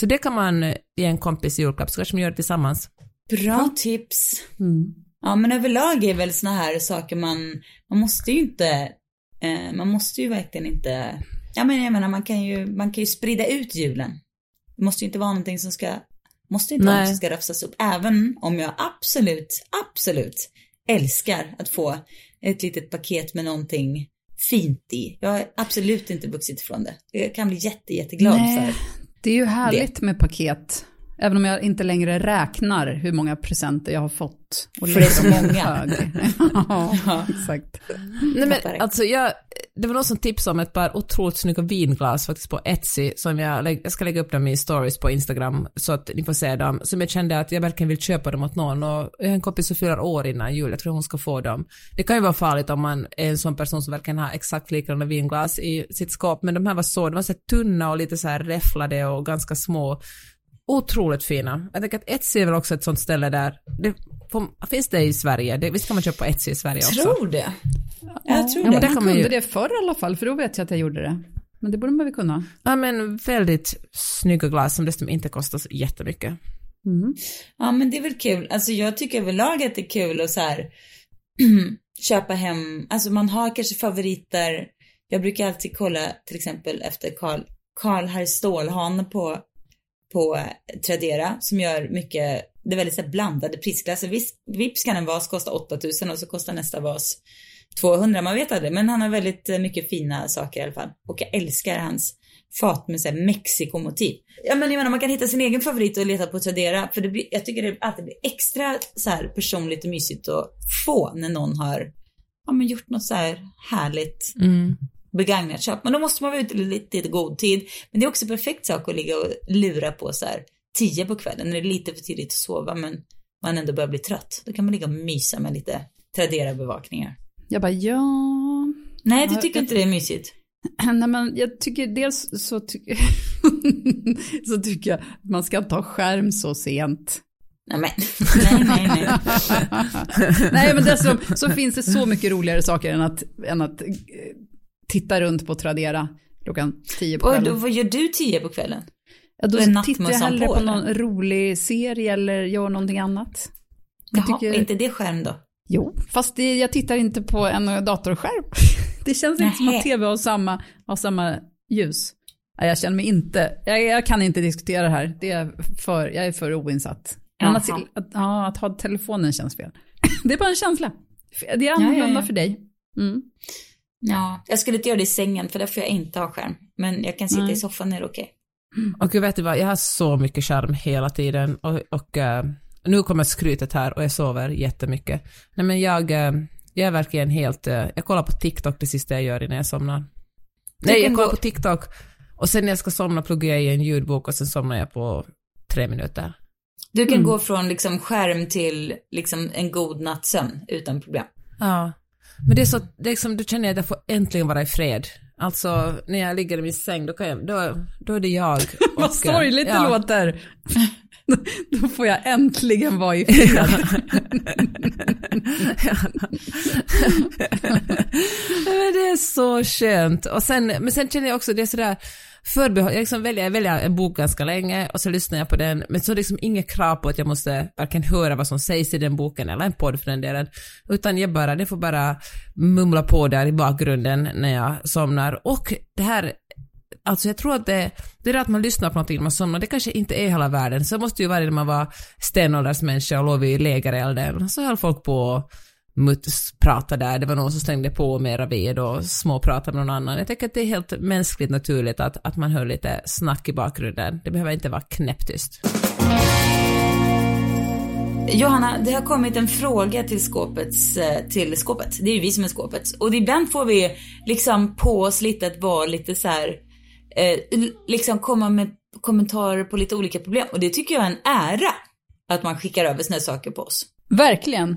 Så det kan man eh, ge en kompis i julklapp, så kanske man gör det tillsammans. Bra tips. Mm. Ja, men överlag är väl såna här saker man, man måste ju inte Eh, man måste ju verkligen inte, ja men jag menar man kan ju, man kan ju sprida ut julen. Det måste ju inte vara någonting som ska, måste inte vara Nej. något som ska rafsas upp. Även om jag absolut, absolut älskar att få ett litet paket med någonting fint i. Jag har absolut inte vuxit ifrån det. Jag kan bli jätte, jätteglad Nej, för det är ju härligt med paket. Även om jag inte längre räknar hur många presenter jag har fått. Och För det är så dem många. ja, exakt. Nej, men, alltså, jag, det var någon som tipsade om ett par otroligt snygga vinglas faktiskt på Etsy, som jag, jag ska lägga upp dem i stories på Instagram så att ni får se dem, som jag kände att jag verkligen vill köpa dem åt någon och jag har en kompis som fyller år innan jul, jag tror hon ska få dem. Det kan ju vara farligt om man är en sån person som verkligen har exakt likadana vinglas i sitt skåp, men de här var så, de var så tunna och lite så här räfflade och ganska små. Otroligt fina. Jag tänker att Etsy är väl också ett sånt ställe där, det, finns det i Sverige? Det, visst kan man köpa på Etsy i Sverige också? Tror det. Jag tror Ja, men det. man kunde ju- det förr i alla fall, för då vet jag att jag gjorde det. Men det borde man väl kunna. Ja men väldigt snygga glas som dessutom inte kostar så jättemycket. Mm. Ja men det är väl kul. Alltså jag tycker överlag att det är kul att så här köpa hem, alltså man har kanske favoriter. Jag brukar alltid kolla till exempel efter Karl, Karl Herr Stålhane på, på Tradera som gör mycket, det är väldigt så blandade prisklasser. Vips, vips kan en vas kosta 8000 och så kostar nästa vas 200, man vet aldrig. Men han har väldigt mycket fina saker i alla fall. Och jag älskar hans fat med så Mexiko-motiv. Ja men jag menar man kan hitta sin egen favorit och leta på Tradera. För det blir, jag tycker det alltid blir extra så här personligt och mysigt att få när någon har ja, men gjort något så här härligt Mm begagnat köp. Men då måste man vara ute lite, lite god tid. Men det är också perfekt sak att ligga och lura på så här tio på kvällen när det är lite för tidigt att sova men man ändå börjar bli trött. Då kan man ligga och mysa med lite Tradera-bevakningar. Jag bara, ja... Nej, du tycker jag- inte det är mysigt? Nej men jag tycker dels så, ty så tycker jag att man ska inte ha skärm så sent. Nej, men. nej, nej, nej. Nej men dessutom så finns det så mycket roligare saker än att, än att eh, titta runt på Tradera klockan tio på Och kvällen. då, vad gör du tio på kvällen? Ja, då tittar jag hellre på, på, eller? någon rolig serie eller gör någonting annat. Jag Jaha, tycker- inte det skärm då? Jo, fast det, jag tittar inte på en datorskärm. Det känns inte som att tv har samma, har samma ljus. Nej, jag känner mig inte, jag, jag kan inte diskutera det här. Det är för, jag är för oinsatt. Men att, ja, att ha telefonen känns fel. Det är bara en känsla. Det är ja, annorlunda ja. för dig. Mm. Ja, jag skulle inte göra det i sängen för där får jag inte ha skärm. Men jag kan sitta Nej. i soffan, är det okej? Och gud vet du vad, jag har så mycket skärm hela tiden och, och eh, nu kommer skrytet här och jag sover jättemycket. Nej men jag, eh, jag är verkligen helt, eh, jag kollar på TikTok det sista jag gör innan jag somnar. Nej, jag kollar på TikTok och sen när jag ska somna pluggar jag i en ljudbok och sen somnar jag på tre minuter. Du kan Mm. gå från liksom skärm till liksom en god nattsömn utan problem. Ja. Men det är så, det är liksom, då känner jag att jag får äntligen vara i fred. Alltså, när jag ligger i min säng, då, kan jag, då, då är det jag. Vad och, sorgligt ja. det låter. Då får jag äntligen vara i fred. men det är så skönt. Och sen, men sen känner jag också, det är sådär, förbehåll, jag liksom väljer, jag väljer en bok ganska länge och så lyssnar jag på den, men så är det liksom inget krav på att jag måste varken höra vad som sägs i den boken eller en podd för den delen, utan jag bara, det får bara mumla på där i bakgrunden när jag somnar. Och det här Alltså jag tror att det, det är att man lyssnar på någonting när man somnar, det kanske inte är hela världen. Så måste ju vara det när man var stenåldersmänniska och låg vid lägerelden. Så höll folk på och prata där. Det var någon som stängde på mera ved och småpratade med någon annan. Jag tänker att det är helt mänskligt naturligt att, att man hör lite snack i bakgrunden. Det behöver inte vara knäpptyst. Johanna, det har kommit en fråga till skåpets, eh, till skåpet. Det är ju vi som är skåpet. Och ibland får vi liksom på oss lite att vara lite så här, eh, liksom komma med kommentarer på lite olika problem. Och det tycker jag är en ära. Att man skickar över såna här saker på oss. Verkligen.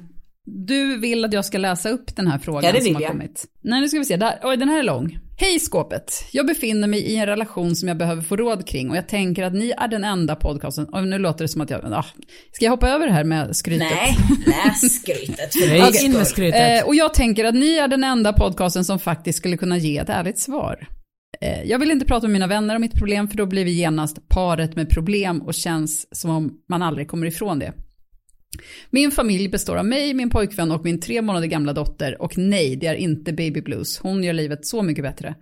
Du vill att jag ska läsa upp den här frågan Ja, det som vill har jag. kommit. Nej, nu ska vi se. Där. Oj, den här är lång. Hej skåpet! Jag befinner mig i en relation som jag behöver få råd kring och jag tänker att ni är den enda podcasten. Och nu låter det som att jag... Ah, ska jag hoppa över det här med skrytet? Nej, läs skrytet. Nej, guds in med skrytet. Eh, och jag tänker att ni är den enda podcasten som faktiskt skulle kunna ge ett ärligt svar. Eh, jag vill inte prata med mina vänner om mitt problem för då blir vi genast paret med problem och känns som om man aldrig kommer ifrån det. Min familj består av mig, min pojkvän och min tre månader gamla dotter och nej, det är inte baby blues. Hon gör livet så mycket bättre.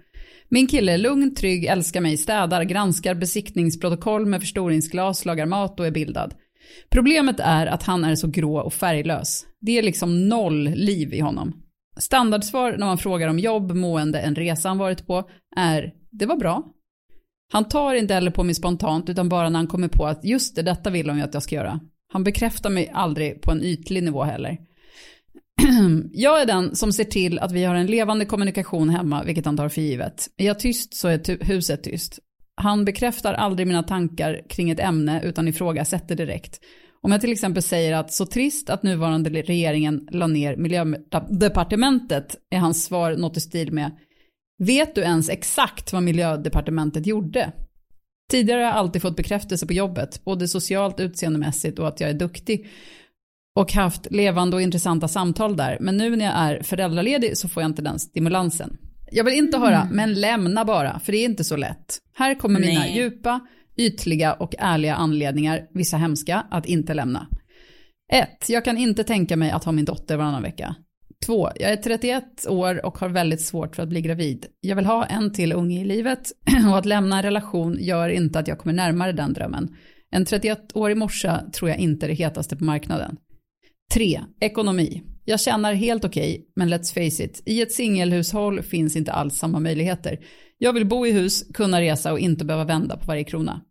Min kille är lugn, trygg, älskar mig, städar, granskar besiktningsprotokoll med förstoringsglas, lagar mat och är bildad. Problemet är att han är så grå och färglös. Det är liksom noll liv i honom. Standardsvar när man frågar om jobb, mående, en resa han varit på är “det var bra”. Han tar inte heller på mig spontant utan bara när han kommer på att just det, detta vill hon ju att jag ska göra. Han bekräftar mig aldrig på en ytlig nivå heller. jag är den som ser till att vi har en levande kommunikation hemma, vilket han tar för givet. Är jag tyst så är huset tyst. Han bekräftar aldrig mina tankar kring ett ämne utan ifrågasätter direkt. Om jag till exempel säger att så trist att nuvarande regeringen la ner miljödepartementet är hans svar något i stil med Vet du ens exakt vad miljödepartementet gjorde? Tidigare har jag alltid fått bekräftelse på jobbet, både socialt, utseendemässigt och att jag är duktig. Och haft levande och intressanta samtal där, men nu när jag är föräldraledig så får jag inte den stimulansen. Jag vill inte höra, mm. men lämna bara, för det är inte så lätt. Här kommer mina Nej. djupa, ytliga och ärliga anledningar, vissa hemska, att inte lämna. 1. Jag kan inte tänka mig att ha min dotter varannan vecka. 2. Jag är 31 år och har väldigt svårt för att bli gravid. Jag vill ha en till unge i livet och att lämna en relation gör inte att jag kommer närmare den drömmen. En 31-årig morsa tror jag inte är det hetaste på marknaden. 3. Ekonomi. Jag tjänar helt okej, okay, men let's face it, i ett singelhushåll finns inte alls samma möjligheter. Jag vill bo i hus, kunna resa och inte behöva vända på varje krona.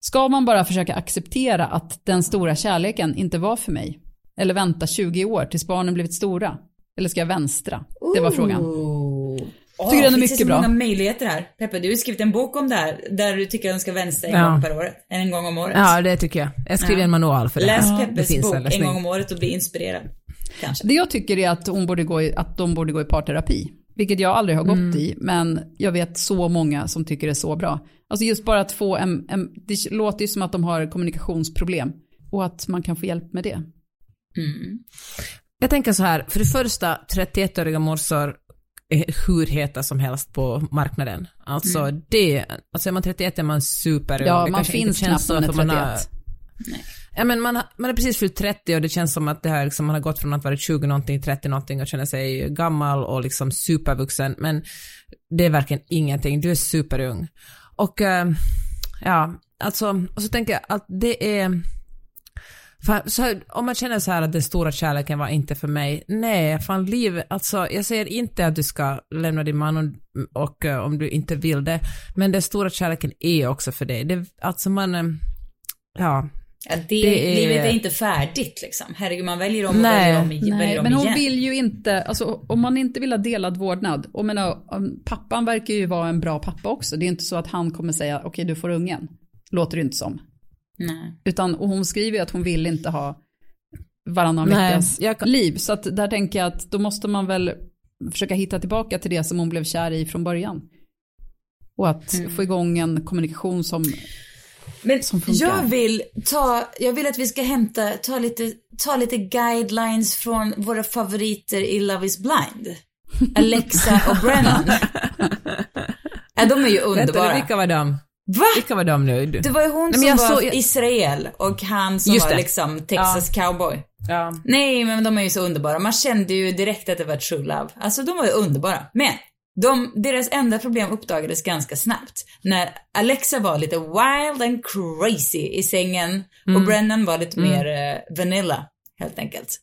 Ska man bara försöka acceptera att den stora kärleken inte var för mig? Eller vänta 20 år tills barnen blivit stora? Eller ska jag vänstra? Det var frågan. Oh, tycker den är mycket bra. Det finns så många möjligheter här. Peppe, du har skrivit en bok om det här, där du tycker att den ska vänstra en ja. gång per år. En gång om året. Ja, det tycker jag. Jag skriver ja. en manual för det. Läs ja. Peppes bok en gång om året och bli inspirerad. Kanske. Det jag tycker är att, hon borde gå i, att de borde gå i parterapi. Vilket jag aldrig har gått mm. i, men jag vet så många som tycker det är så bra. Alltså just bara att få en, en, det låter ju som att de har kommunikationsproblem. Och att man kan få hjälp med det. Mm. Jag tänker så här, för det första, 31-åriga morsor är hur heta som helst på marknaden. Alltså mm. det, alltså är man 31 är man superung. Ja, man finns knappt när man är 31. Man har, Ja, men man, man är precis fyllt 30 och det känns som att det här, liksom, man har gått från att vara 20 någonting, 30 någonting och känner sig gammal och liksom supervuxen. Men det är verkligen ingenting, du är superung. Och äh, ja, alltså, och så tänker jag att det är för, så, om man känner så här att den stora kärleken var inte för mig, nej, fan liv, alltså jag säger inte att du ska lämna din man och, och uh, om du inte vill det, men den stora kärleken är också för dig. Det, alltså man, uh, ja, Ja, det, det är... Livet är inte färdigt liksom. Herregud, man väljer om och Nej. väljer om, Nej, väljer om men hon igen. vill ju inte, alltså om man inte vill ha delad vårdnad, och menar, pappan verkar ju vara en bra pappa också. Det är inte så att han kommer säga, okej okay, du får ungen. Låter det inte som. Nej. Utan, och hon skriver ju att hon vill inte ha varannan veckas jag... liv. Så att där tänker jag att då måste man väl försöka hitta tillbaka till det som hon blev kär i från början. Och att mm. få igång en kommunikation som men jag vill ta, jag vill att vi ska hämta, ta lite, ta lite guidelines från våra favoriter i Love is blind. Alexa och Brennan. ja, de är ju underbara. Vänta, vilka var de? Va? Vilka var de nu? Det var ju hon Nej, som var så... Israel och han som var liksom Texas ja. cowboy. Ja. Nej, men de är ju så underbara. Man kände ju direkt att det var true love. Alltså de var ju underbara. Men de, deras enda problem uppdagades ganska snabbt. När Alexa var lite wild and crazy i sängen mm. och Brennan var lite mm. mer uh, vanilla, helt enkelt.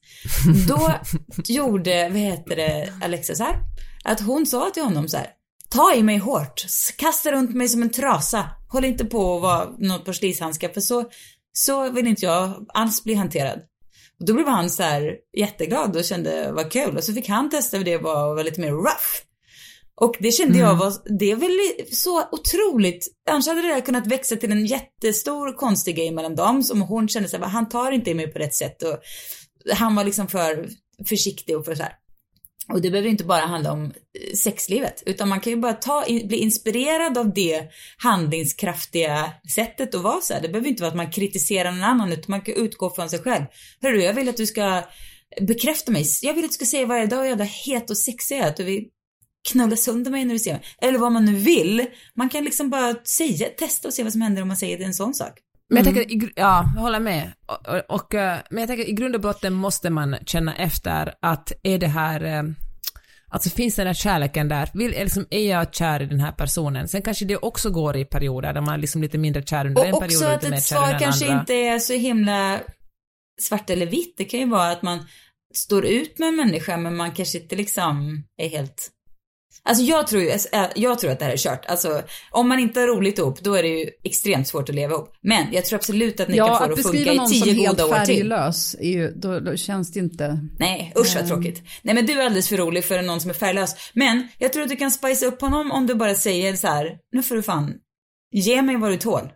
Då gjorde, vad heter det, Alexa så här, att hon sa till honom så här, ta i mig hårt, kasta runt mig som en trasa, håll inte på att vara något porslinshandskar för så, så vill inte jag alls bli hanterad. Och då blev han så här jätteglad och kände vad kul och så fick han testa hur det var att vara lite mer rough. Och det kände mm. jag var, det är väl så otroligt, annars hade det där kunnat växa till en jättestor konstig grej mellan dem som hon kände sig, han tar inte i mig på rätt sätt och han var liksom för försiktig och för så här. Och det behöver inte bara handla om eh, sexlivet, utan man kan ju bara ta, bli inspirerad av det handlingskraftiga sättet att vara så här. Det behöver inte vara att man kritiserar någon annan, utan man kan utgå från sig själv. Hörru, jag vill att du ska bekräfta mig. Jag vill att du ska säga varje dag hur jävla het och sexig jag är, att du vill knulla sönder mig när du ser mig. Eller vad man nu vill. Man kan liksom bara säga, testa och se vad som händer om man säger en sån sak. Men jag tänker, i ja, jag håller med. Och, och, och, eh, men jag tänker i grund och botten måste man känna efter att är det här, eh, alltså finns den här kärleken där? Vill, liksom, är jag kär i den här personen? Sen kanske det också går i perioder där man är liksom lite mindre kär under en Och period också och att lite mer ett kär i svar den kanske andra. inte är så himla svart eller vitt. Det kan ju vara att man står ut med en människa men man kanske inte liksom är helt Alltså jag tror ju, äh, jag tror att det här är kört. Alltså om man inte har roligt ihop då är det ju extremt svårt att leva ihop. Men jag tror absolut att ni kan Ja, få det att att funka beskriva i någon som tio helt goda år till. färglös, är ju, då, då känns det inte... Nej, usch vad tråkigt. Nej men du är alldeles för rolig för någon som är färglös. Men jag tror att du kan spicea upp honom om du bara säger så här, nu får du fan, ge mig vad du tål.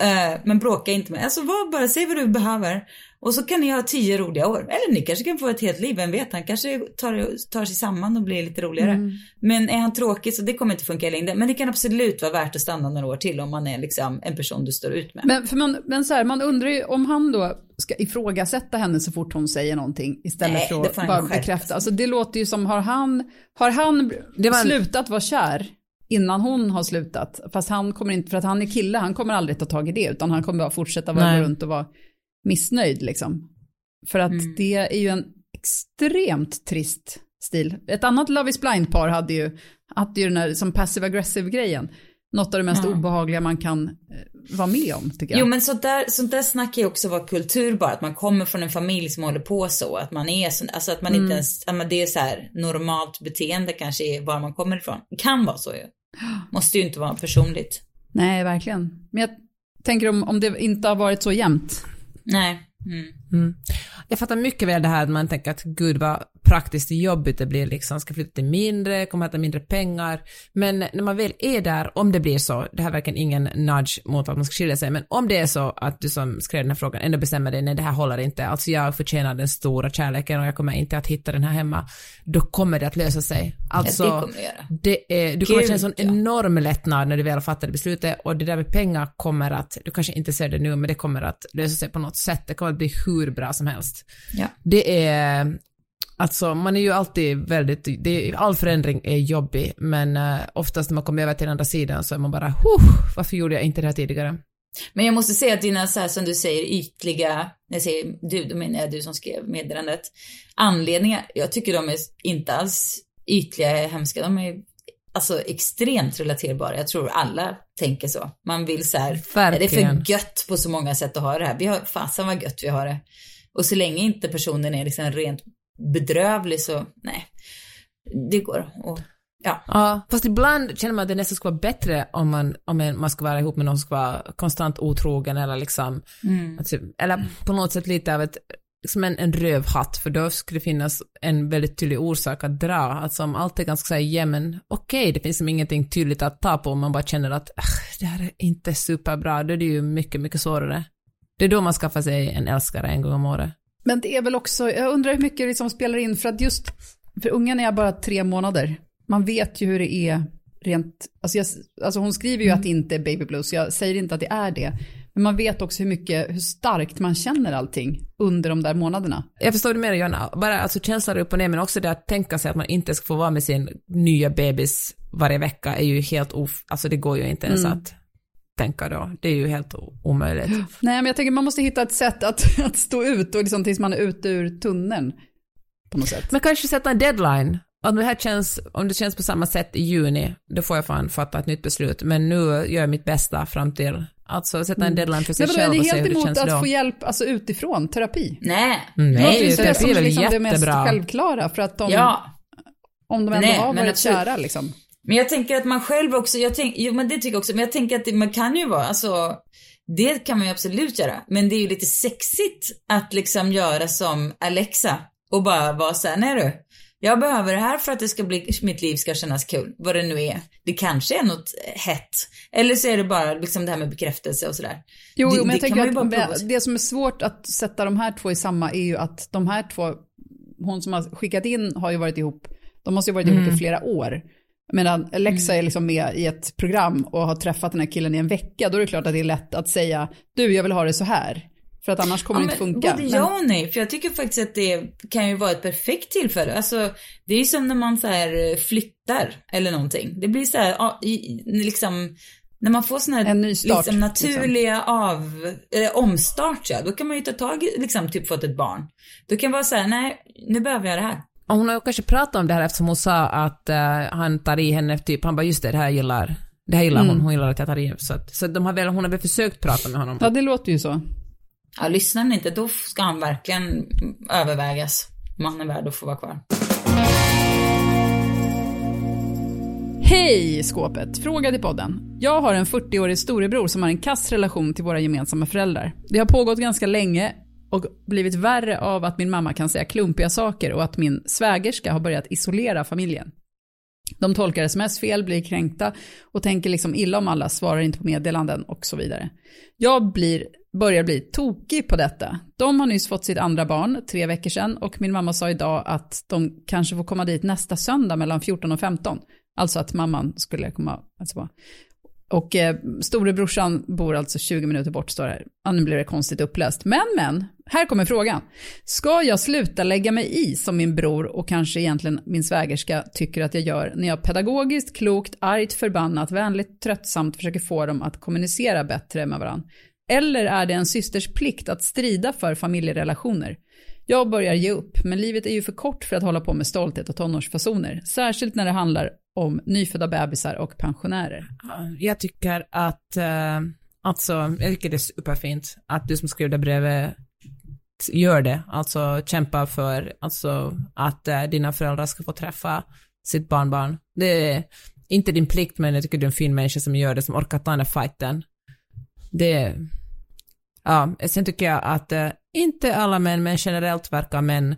Eh, men bråka inte med, alltså var, bara säg vad du behöver. Och så kan ni ha tio roliga år. Eller ni kanske kan få ett helt liv, vem vet? Han kanske tar, tar sig samman och blir lite roligare. Men är han tråkig så det kommer inte funka i längden. Men det kan absolut vara värt att stanna några år till om man är liksom en person du står ut med. Men, för man, men så här, man undrar ju om han då ska ifrågasätta henne så fort hon säger någonting istället Nej, för att bara bekräfta. Alltså det låter ju som, har han, har han Det var en- slutat vara kär innan hon har slutat? Fast han kommer inte, för att han är kille, han kommer aldrig ta tag i det, utan han kommer bara fortsätta vara Nej. runt och vara missnöjd liksom. För att Mm. det är ju en extremt trist stil. Ett annat Love is blind-par hade ju, hade ju den här som passive aggressive grejen. Något av det mest Ja. obehagliga man kan eh, vara med om, tycker jag. Jo men sånt där, sånt där snack ju också vara kultur bara, att man kommer från en familj som håller på så, att man är så, alltså att man inte ens, men det är så här normalt beteende kanske är var man kommer ifrån. Det kan vara så ju. Måste ju inte vara personligt. Nej, verkligen. Men jag tänker om, om det inte har varit så jämnt. Nej. Mm. Mm. Jag fattar mycket väl det här att man tänker att gud vad praktiskt jobbigt det blir liksom, ska flytta till mindre, kommer att ha mindre pengar. Men när man väl är där, om det blir så, det här är verkligen ingen nudge mot att man ska skilja sig, men om det är så att du som skrev den här frågan ändå bestämmer dig, nej det här håller inte, alltså jag förtjänar den stora kärleken och jag kommer inte att hitta den här hemma, då kommer det att lösa sig. Alltså, ja, det kommer det göra. det är, du kommer Gud, känna en sån ja. enorm lättnad när du väl har fattat beslutet och det där med pengar kommer att, du kanske inte ser det nu, men det kommer att lösa sig på något sätt. Det kommer att bli hur bra som helst. Ja. Det är, alltså man är ju alltid väldigt, det all förändring är jobbig, men uh, oftast när man kommer över till den andra sidan så är man bara, huh, varför gjorde jag inte det här tidigare? Men jag måste säga att dina, så här, som du säger, ytliga, jag säger du, då menar jag du som skrev meddelandet, anledningar, jag tycker de är inte alls ytliga, hemska, de är alltså extremt relaterbara. Jag tror alla tänker så. Man vill så här, är det för gött på så många sätt att ha det här. Vi har, fasen vad gött vi har det. Och så länge inte personen är liksom rent bedrövlig så, nej, det går. Och, ja. Ja, fast ibland känner man att det nästan skulle vara bättre om man, om man ska vara ihop med någon som ska vara konstant otrogen eller liksom, alltså, eller på något sätt lite av ett, som en, en rövhatt, för då skulle det finnas en väldigt tydlig orsak att dra. Alltså om allt är ganska såhär jämn, okej, det finns som ingenting tydligt att ta på, om man bara känner att "Ah, det här är inte superbra, då är det ju mycket, mycket svårare. Det är då man skaffar sig en älskare en gång om året. Men det är väl också, jag undrar hur mycket det som spelar in, för att just, för ungen är bara tre månader. Man vet ju hur det är rent, alltså, jag, alltså hon skriver ju att det inte är baby blues, jag säger inte att det är det. Men man vet också hur mycket, hur starkt man känner allting under de där månaderna. Jag förstår det mer Jonna, bara alltså känslan upp och ner men också det att tänka sig att man inte ska få vara med sin nya bebis varje vecka är ju helt of, alltså det går ju inte ens att tänka då. Det är ju helt omöjligt. Nej, men jag tänker man måste hitta ett sätt att, att stå ut och liksom tills man är ute ur tunneln. På något sätt. Men kanske sätta en deadline. Om det här känns, om det känns på samma sätt i juni, då får jag fan fatta ett nytt beslut. Men nu gör jag mitt bästa fram till, alltså sätta en deadline för sig är själv och se helt hur det emot känns att då. få hjälp alltså, utifrån, terapi? Nej. Mm, Nej, ju som det terapi som är väl liksom det mest jättebra. självklara, för att de, Ja. om de ändå Nej, har varit absolut. kära liksom. Men jag tänker att man själv också, jag tänk, jo men det tycker jag också, men jag tänker att det, man kan ju vara, alltså, det kan man ju absolut göra. Men det är ju lite sexigt att liksom göra som Alexa och bara vara såhär, nej du, jag behöver det här för att det ska bli, mitt liv ska kännas kul, vad det nu är. Det kanske är något hett. Eller så är det bara liksom det här med bekräftelse och sådär. Jo, jo, men jag tänker att det som är svårt att sätta de här två i samma är ju att de här två, hon som har skickat in har ju varit ihop, de måste ju varit ihop i flera år. Medan Alexa är liksom med i ett program och har träffat den här killen i en vecka, då är det klart att det är lätt att säga, du jag vill ha det så här. För att annars kommer det inte funka. Både Men- ja och nej, för jag tycker faktiskt att det kan ju vara ett perfekt tillfälle. Alltså, det är ju som när man så här flyttar eller någonting. Det blir så här, ja, i- liksom, När man får såna här start, liksom, naturliga av, eh, omstart, ja, då kan man ju ta tag i, liksom, typ fått ett barn. Då kan man vara såhär, nej, nu behöver jag det här. Och hon har ju kanske pratat om det här eftersom hon sa att eh, han tar i henne, typ, han bara just det, det här gillar, det här gillar hon, hon gillar att jag tar i. Så, att, så de har väl, hon har väl försökt prata med honom. Ja, det låter ju så. Ja, lyssnar han inte, då ska han verkligen övervägas. Om han är värd att få vara kvar. Hej skåpet! Fråga till podden. Jag har en 40-årig storebror som har en kass relation till våra gemensamma föräldrar. Det har pågått ganska länge och blivit värre av att min mamma kan säga klumpiga saker och att min svägerska har börjat isolera familjen. De tolkar sms fel, blir kränkta och tänker liksom illa om alla, svarar inte på meddelanden och så vidare. Jag blir, börjar bli tokig på detta. De har nyss fått sitt andra barn, tre veckor sedan, och min mamma sa idag att de kanske får komma dit nästa söndag mellan 14 och 15. Alltså att mamman skulle komma, alltså, och eh, storebrorsan bor alltså 20 minuter bort, står det här. Ja, nu blev det konstigt uppläst. Men, men, här kommer frågan. Ska jag sluta lägga mig i som min bror och kanske egentligen min svägerska tycker att jag gör när jag pedagogiskt, klokt, argt, förbannat, vänligt, tröttsamt försöker få dem att kommunicera bättre med varandra? Eller är det en systers plikt att strida för familjerelationer? Jag börjar ge upp, men livet är ju för kort för att hålla på med stolthet och tonårsfasoner. Särskilt när det handlar om nyfödda bebisar och pensionärer. Jag tycker att, eh, alltså, jag tycker det är superfint att du som skrev det brevet gör det, alltså kämpa för alltså, att eh, dina föräldrar ska få träffa sitt barnbarn. Det är inte din plikt, men jag tycker du är en fin människa som gör det, som orkar ta den där fighten. Det, ja, sen tycker jag att eh, inte alla män, men generellt verkar män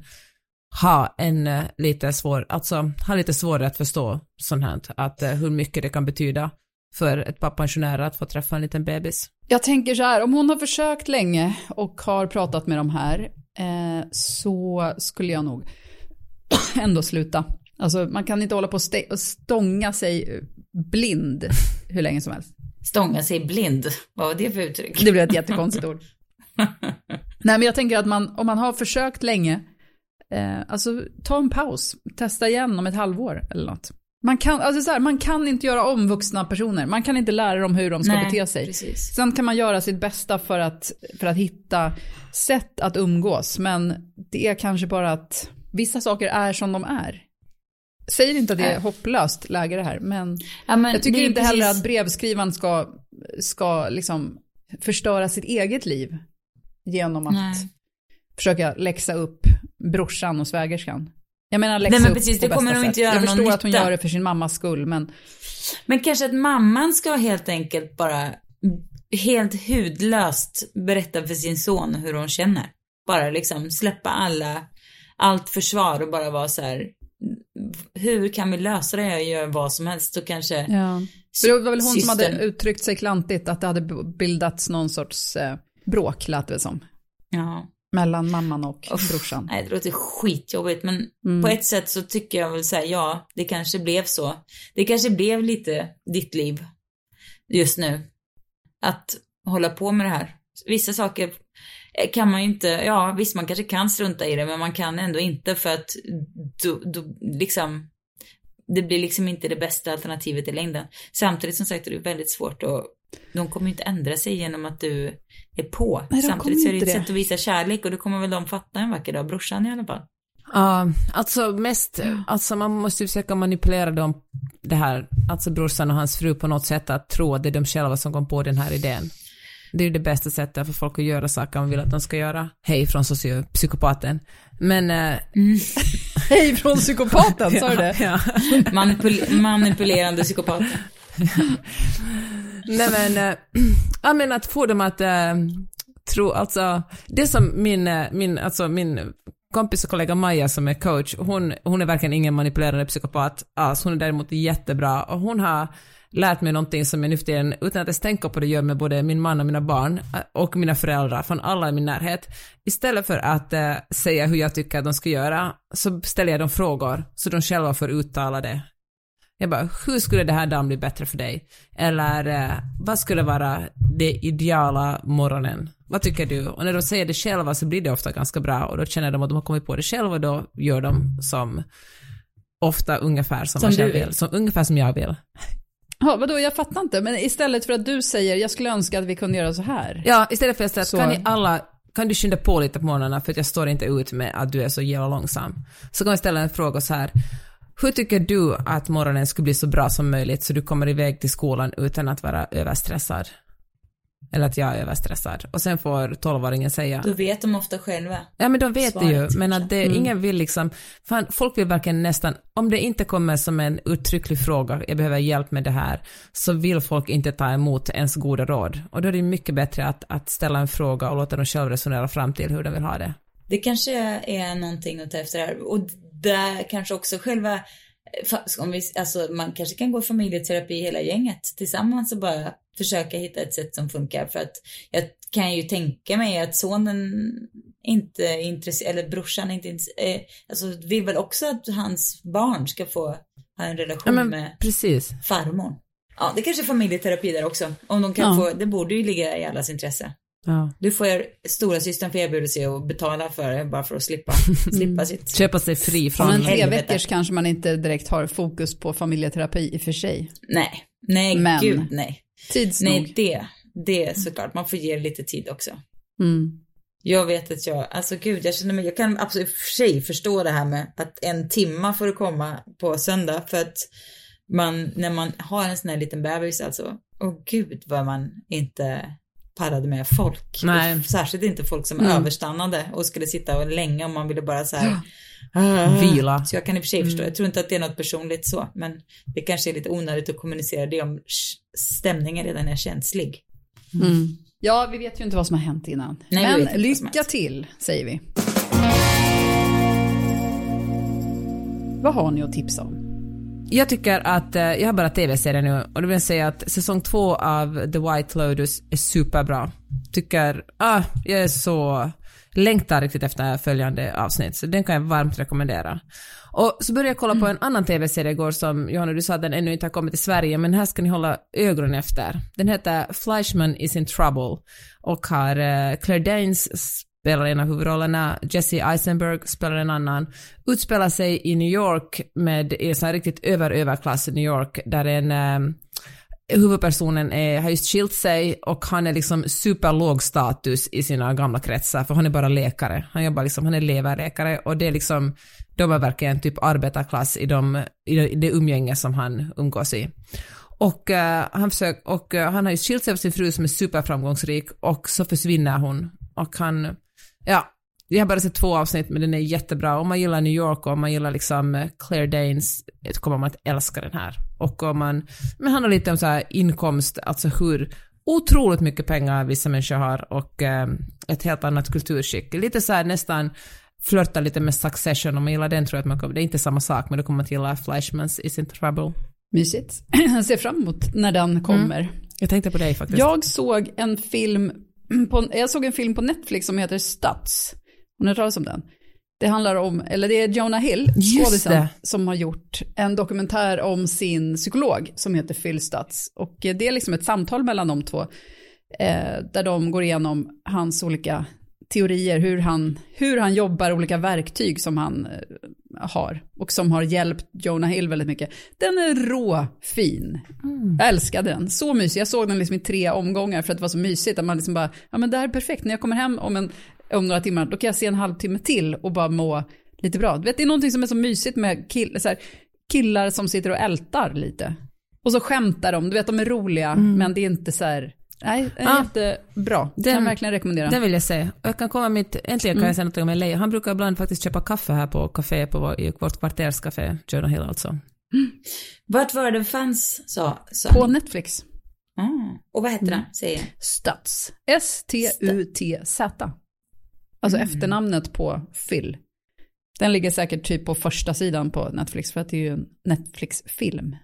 ha en eh, lite svår, alltså ha lite svårare att förstå sånt här, att eh, hur mycket det kan betyda för ett par pensionärer att få träffa en liten bebis. Jag tänker så här, om hon har försökt länge och har pratat med de här eh, så skulle jag nog ändå sluta. Alltså man kan inte hålla på och st- och stånga sig blind hur länge som helst. Stånga sig blind, vad var det för uttryck? Det blir ett jättekonstigt ord. Nej men jag tänker att man, om man har försökt länge, eh, alltså ta en paus, testa igen om ett halvår eller något. Man kan, alltså så här, man kan inte göra om vuxna personer, man kan inte lära dem hur de ska Nej, bete sig. precis. Sen kan man göra sitt bästa för att, för att hitta sätt att umgås, men det är kanske bara att vissa saker är som de är. Säger inte att det är hopplöst läge det här, men Ja, men jag tycker inte precis- heller att brevskrivaren ska, ska liksom förstöra sitt eget liv genom att Nej. försöka läxa upp brorsan och svägerskan. Jag menar läxa Nej, men upp precis, på det kommer bästa nog inte sätt. göra Jag förstår att hon nytta. gör det för sin mammas skull, men Men kanske att mamman ska helt enkelt bara helt hudlöst berätta för sin son hur hon känner. Bara liksom släppa alla, allt försvar och bara vara så här. Hur kan vi lösa det? Jag gör vad som helst. Så kanske Ja. För det var väl hon som hade uttryckt sig klantigt, att det hade bildats någon sorts eh, bråk, lät det som. Ja. Mellan mamman och Uff, brorsan. Nej, det låter skitjobbigt men Mm. på ett sätt så tycker jag väl säga ja, det kanske blev så. Det kanske blev lite ditt liv just nu. Att hålla på med det här. Vissa saker kan man ju inte, ja visst man kanske kan strunta i det men man kan ändå inte för att då, då liksom det blir liksom inte det bästa alternativet i längden. Samtidigt som sagt är det väldigt svårt och de kommer ju inte ändra sig genom att du är på. Nej, Samtidigt så är det ett det. sätt att visa kärlek och det kommer väl de fatta en vacker dag, brorsan i alla fall. Ja, alltså mest, alltså man måste försöka manipulera dem, det här, alltså brorsan och hans fru på något sätt att tro att det är de själva som kom på den här idén. Det är ju det bästa sättet för folk att göra saker man vill att de ska göra. Hej från sociopsykopaten. Men... eh, Hej från psykopaten, sa du det? ja. Manipul- manipulerande psykopat. Nej men, äh, jag menar att få dem att äh, tro, alltså, det som min, eh, min, alltså min kompis och kollega Maja som är coach, hon, hon är verkligen ingen manipulerande psykopat alls, hon är däremot jättebra och hon har lärt mig någonting som jag nu för tiden, utan att ens tänka på det, gör med både min man och mina barn eh, och mina föräldrar, från alla i min närhet. Istället för att eh, säga hur jag tycker att de ska göra, så ställer jag dem frågor, så de själva får uttala det. Jag bara, hur skulle det här dagen bli bättre för dig? Eller eh, vad skulle vara det ideala morgonen? Vad tycker du? Och när de säger det själva så blir det ofta ganska bra och då känner de att de har kommit på det själva och då gör de som ofta ungefär som, Som man själv vill. vill. Som, ungefär som jag vill. Ja, vadå, jag fattar inte. Men istället för att du säger, jag skulle önska att vi kunde göra så här. Ja, istället för att säga Så- kan ni alla, kan du skynda på lite på morgnarna för att jag står inte ut med att du är så jävla långsam. Så kan vi ställa en fråga så här. Hur tycker du att morgonen skulle bli så bra som möjligt så du kommer iväg till skolan utan att vara överstressad? Eller att jag är överstressad. Och sen får tolvåringen säga Då vet de ofta själva. Ja men de vet det ju, Svaret, men att det, Mm. ingen vill liksom, fan, folk vill verkligen nästan, om det inte kommer som en uttrycklig fråga, jag behöver hjälp med det här, så vill folk inte ta emot ens goda råd. Och då är det mycket bättre att, att ställa en fråga och låta dem själva resonera fram till hur de vill ha det. Det kanske är någonting att ta efter här. Och där kanske också själva, om vi, alltså man kanske kan gå familjeterapi hela gänget tillsammans och bara försöka hitta ett sätt som funkar. För att jag kan ju tänka mig att sonen inte är intresserad, eller brorsan inte intresserad, alltså vill väl också att hans barn ska få ha en relation Ja med precis. farmor. Ja, det kanske är familjeterapi där också. Om de kan Ja. få, det borde ju ligga i allas intresse. Ja. Du får stora systern får erbjuda sig att betala för det bara för att slippa, slippa sitt. Köpa sig fri från... en tre veckors kanske man inte direkt har fokus på familjeterapi i och för sig. Nej, nej Men- gud nej. Tids nog. Nej, det, det är såklart, man får ge det lite tid också. Mm. Jag vet att jag, alltså gud, jag känner mig, jag kan absolut för sig förstå det här med att en timma får du komma på söndag för att man, när man har en sån här liten bebis alltså, åh gud vad man inte pallade med folk. Nej. Och särskilt inte folk som Mm. överstannade och skulle sitta och länge om man ville bara så här ah. Vila. Så jag kan i och för sig förstå, jag tror inte att det är något personligt så, men det kanske är lite onödigt att kommunicera det om stämningen redan är känslig. Mm. Ja, vi vet ju inte vad som har hänt innan. Nej, Men lycka till, säger vi. Vad har ni att tipsa om? Jag tycker att, eh, jag har bara tv-serier nu och då vill jag säga att säsong två av The White Lotus är superbra. Tycker, ah, jag är så, längtar riktigt efter följande avsnitt, så den kan jag varmt rekommendera. Och så började jag kolla på en annan tv-serie igår som, Johanna du sa att den ännu inte har kommit till Sverige, men här ska ni hålla ögonen efter. Den heter Fleischman is in trouble och har eh, Claire Danes spelar en av huvudrollerna, Jesse Eisenberg spelar en annan, utspelar sig i New York med i en riktigt över-överklass i New York där en eh, huvudpersonen är, har just skilt sig och han är liksom superlåg status i sina gamla kretsar för han är bara läkare. Han jobbar liksom, han är leverläkare och det är liksom, de är verkligen typ arbetarklass i, de, i det- umgänge som han umgås i. Och, uh, han, försök, och uh, han har ju skilt sig från sin fru som är superframgångsrik och så försvinner hon. Och han, ja, jag har bara sett två avsnitt men den är jättebra. Om man gillar New York och om man gillar liksom eh, Claire Danes eh, kommer man att älska den här. Och om man, men handlar lite om så här inkomst, alltså hur otroligt mycket pengar vissa människor har och eh, ett helt annat kulturskick. Lite så här nästan flörtar lite med Succession, om man gillar den tror jag att man kommer, det är inte samma sak men då kommer man att gilla Flashmans Is in Trouble. Mysigt. Jag ser fram emot när den kommer. Jag tänkte på dig faktiskt. Jag såg en film på, jag såg en film på Netflix som heter Stats. Har ni hört talas om den? Det handlar om, eller det är Jonah Hill, skådisen, som har gjort en dokumentär om sin psykolog som heter Phil Stutz. Och eh, det är liksom ett samtal mellan de två, eh, där de går igenom hans olika teorier, hur han, hur han jobbar, olika verktyg som han eh, har och som har hjälpt Jonah Hill väldigt mycket. Den är rå fin. Jag älskade den, så mysig. Jag såg den liksom i tre omgångar för att det var så mysigt. Att man liksom bara, ja men det här är perfekt, när jag kommer hem om, en, om några timmar, då kan jag se en halvtimme till och bara må lite bra. Du vet, det är någonting som är så mysigt med kill, så här, killar som sitter och ältar lite. Och så skämtar de, du vet de är roliga, men det är inte så här, nej, det är Ah. jättebra. Den- kan verkligen rekommendera. Det vill jag säga. Och jag kan komma mitt, äntligen kan Mm. jag säga något om LA. Han brukar ibland faktiskt köpa kaffe här på café, på vår, i vårt kvarterscafé, Jonah Hill alltså. Vart var det fanns, sa, sa På ni? Netflix. Ah. Och vad hette Mm. det, säger jag? Stutz. Alltså efternamnet på Phil. Den ligger säkert typ på första sidan på Netflix för att det är ju en Netflix-film.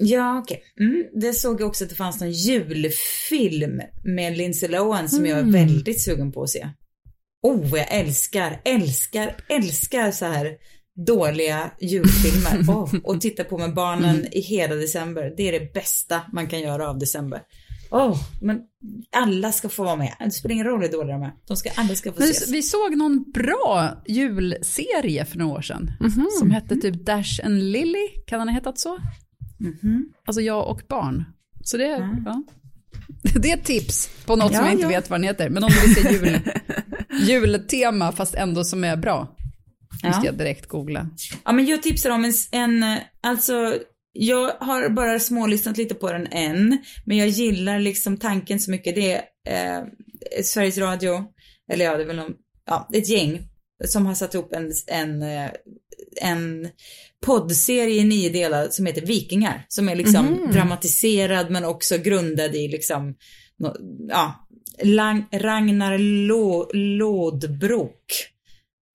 Ja, okej. Mm, det såg jag också att det fanns någon julfilm med Lindsay Lohan som jag är väldigt sugen på att se. Oh, jag älskar, älskar, älskar så här dåliga julfilmer. Oh, och titta på med barnen i hela december. Det är det bästa man kan göra av december. Åh, men alla ska få vara med. Det spelar ingen roll hur dåliga de är. De ska, alla ska få Men ses. vi såg någon bra julserie för några år sedan. Som hette typ Dash and Lily, kan den ha hetat så? Alltså jag och barn. Så det, ja. det är ett tips på något som Ja, jag inte ja. vet vad den heter. Men om du vill se jul, jultema fast ändå som är bra. Nu ska Ja. jag direkt googla. Ja, men jag tipsar om en, en, alltså, jag har bara smålyssnat lite på den än, men jag gillar liksom tanken så mycket. Det är eh, Sveriges Radio, eller ja, det är väl någon, ja, ett gäng som har satt ihop en, en, eh, en poddserie i nio delar som heter Vikingar, som är liksom dramatiserad men också grundad i liksom, ja, Ragnar Lå, Lådbrok.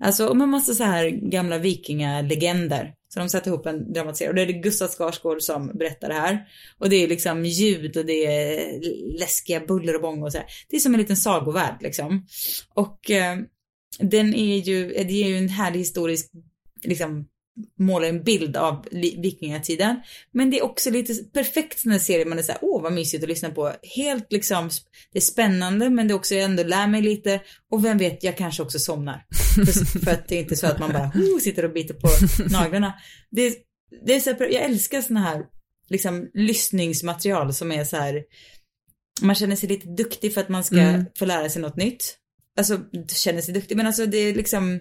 Alltså om man måste så här gamla vikingalegender. Så de sätter ihop en dramatiserad. Och det är Gustav Skarsgård som berättar det här. Och det är liksom ljud och det är läskiga buller och bång och så här. Det är som en liten sagovärld liksom. Och eh, den är ju, det är ju en härlig historisk, liksom målar en bild av vikingatiden. Men det är också lite perfekt sån här serie man är såhär, åh vad mysigt att lyssna på. Helt liksom, det är spännande men det är också, jag ändå lär mig lite. Och vem vet, jag kanske också somnar. För, för att det är inte så att man bara oh, sitter och biter på naglarna. Det, det är så här, jag älskar såna här liksom lyssningsmaterial som är så här, man känner sig lite duktig för att man ska få lära sig något nytt. Alltså, känner sig duktig, men alltså det är liksom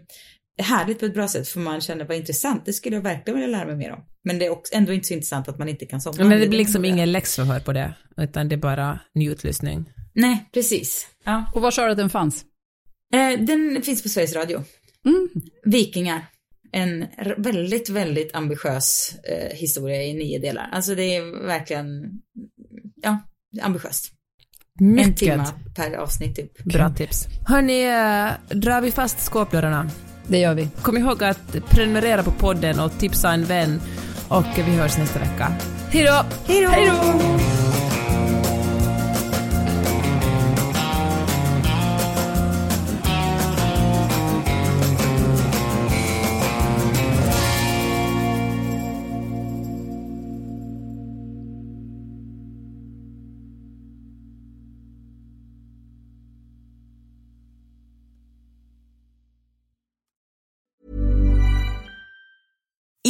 härligt på ett bra sätt för man känner vad intressant, det skulle jag verkligen vilja lära mig mer om. Men det är också, ändå inte så intressant att man inte kan somna. Men det blir liksom ingen läxförhör på det, utan det är bara njutlyssning. Nej, precis. Ja. Och var sa du att den fanns? Eh, den finns på Sveriges Radio. Vikingar. En väldigt, väldigt ambitiös eh, historia i nio delar. Alltså det är verkligen, ja, ambitiöst. En Mycket timme per avsnitt typ. bra tips. Hörni, eh, drar vi fast skåpdörrarna? Det gör vi. Kom ihåg att prenumerera på podden och tipsa en vän. Och vi hörs nästa vecka. Hej då! Hej då!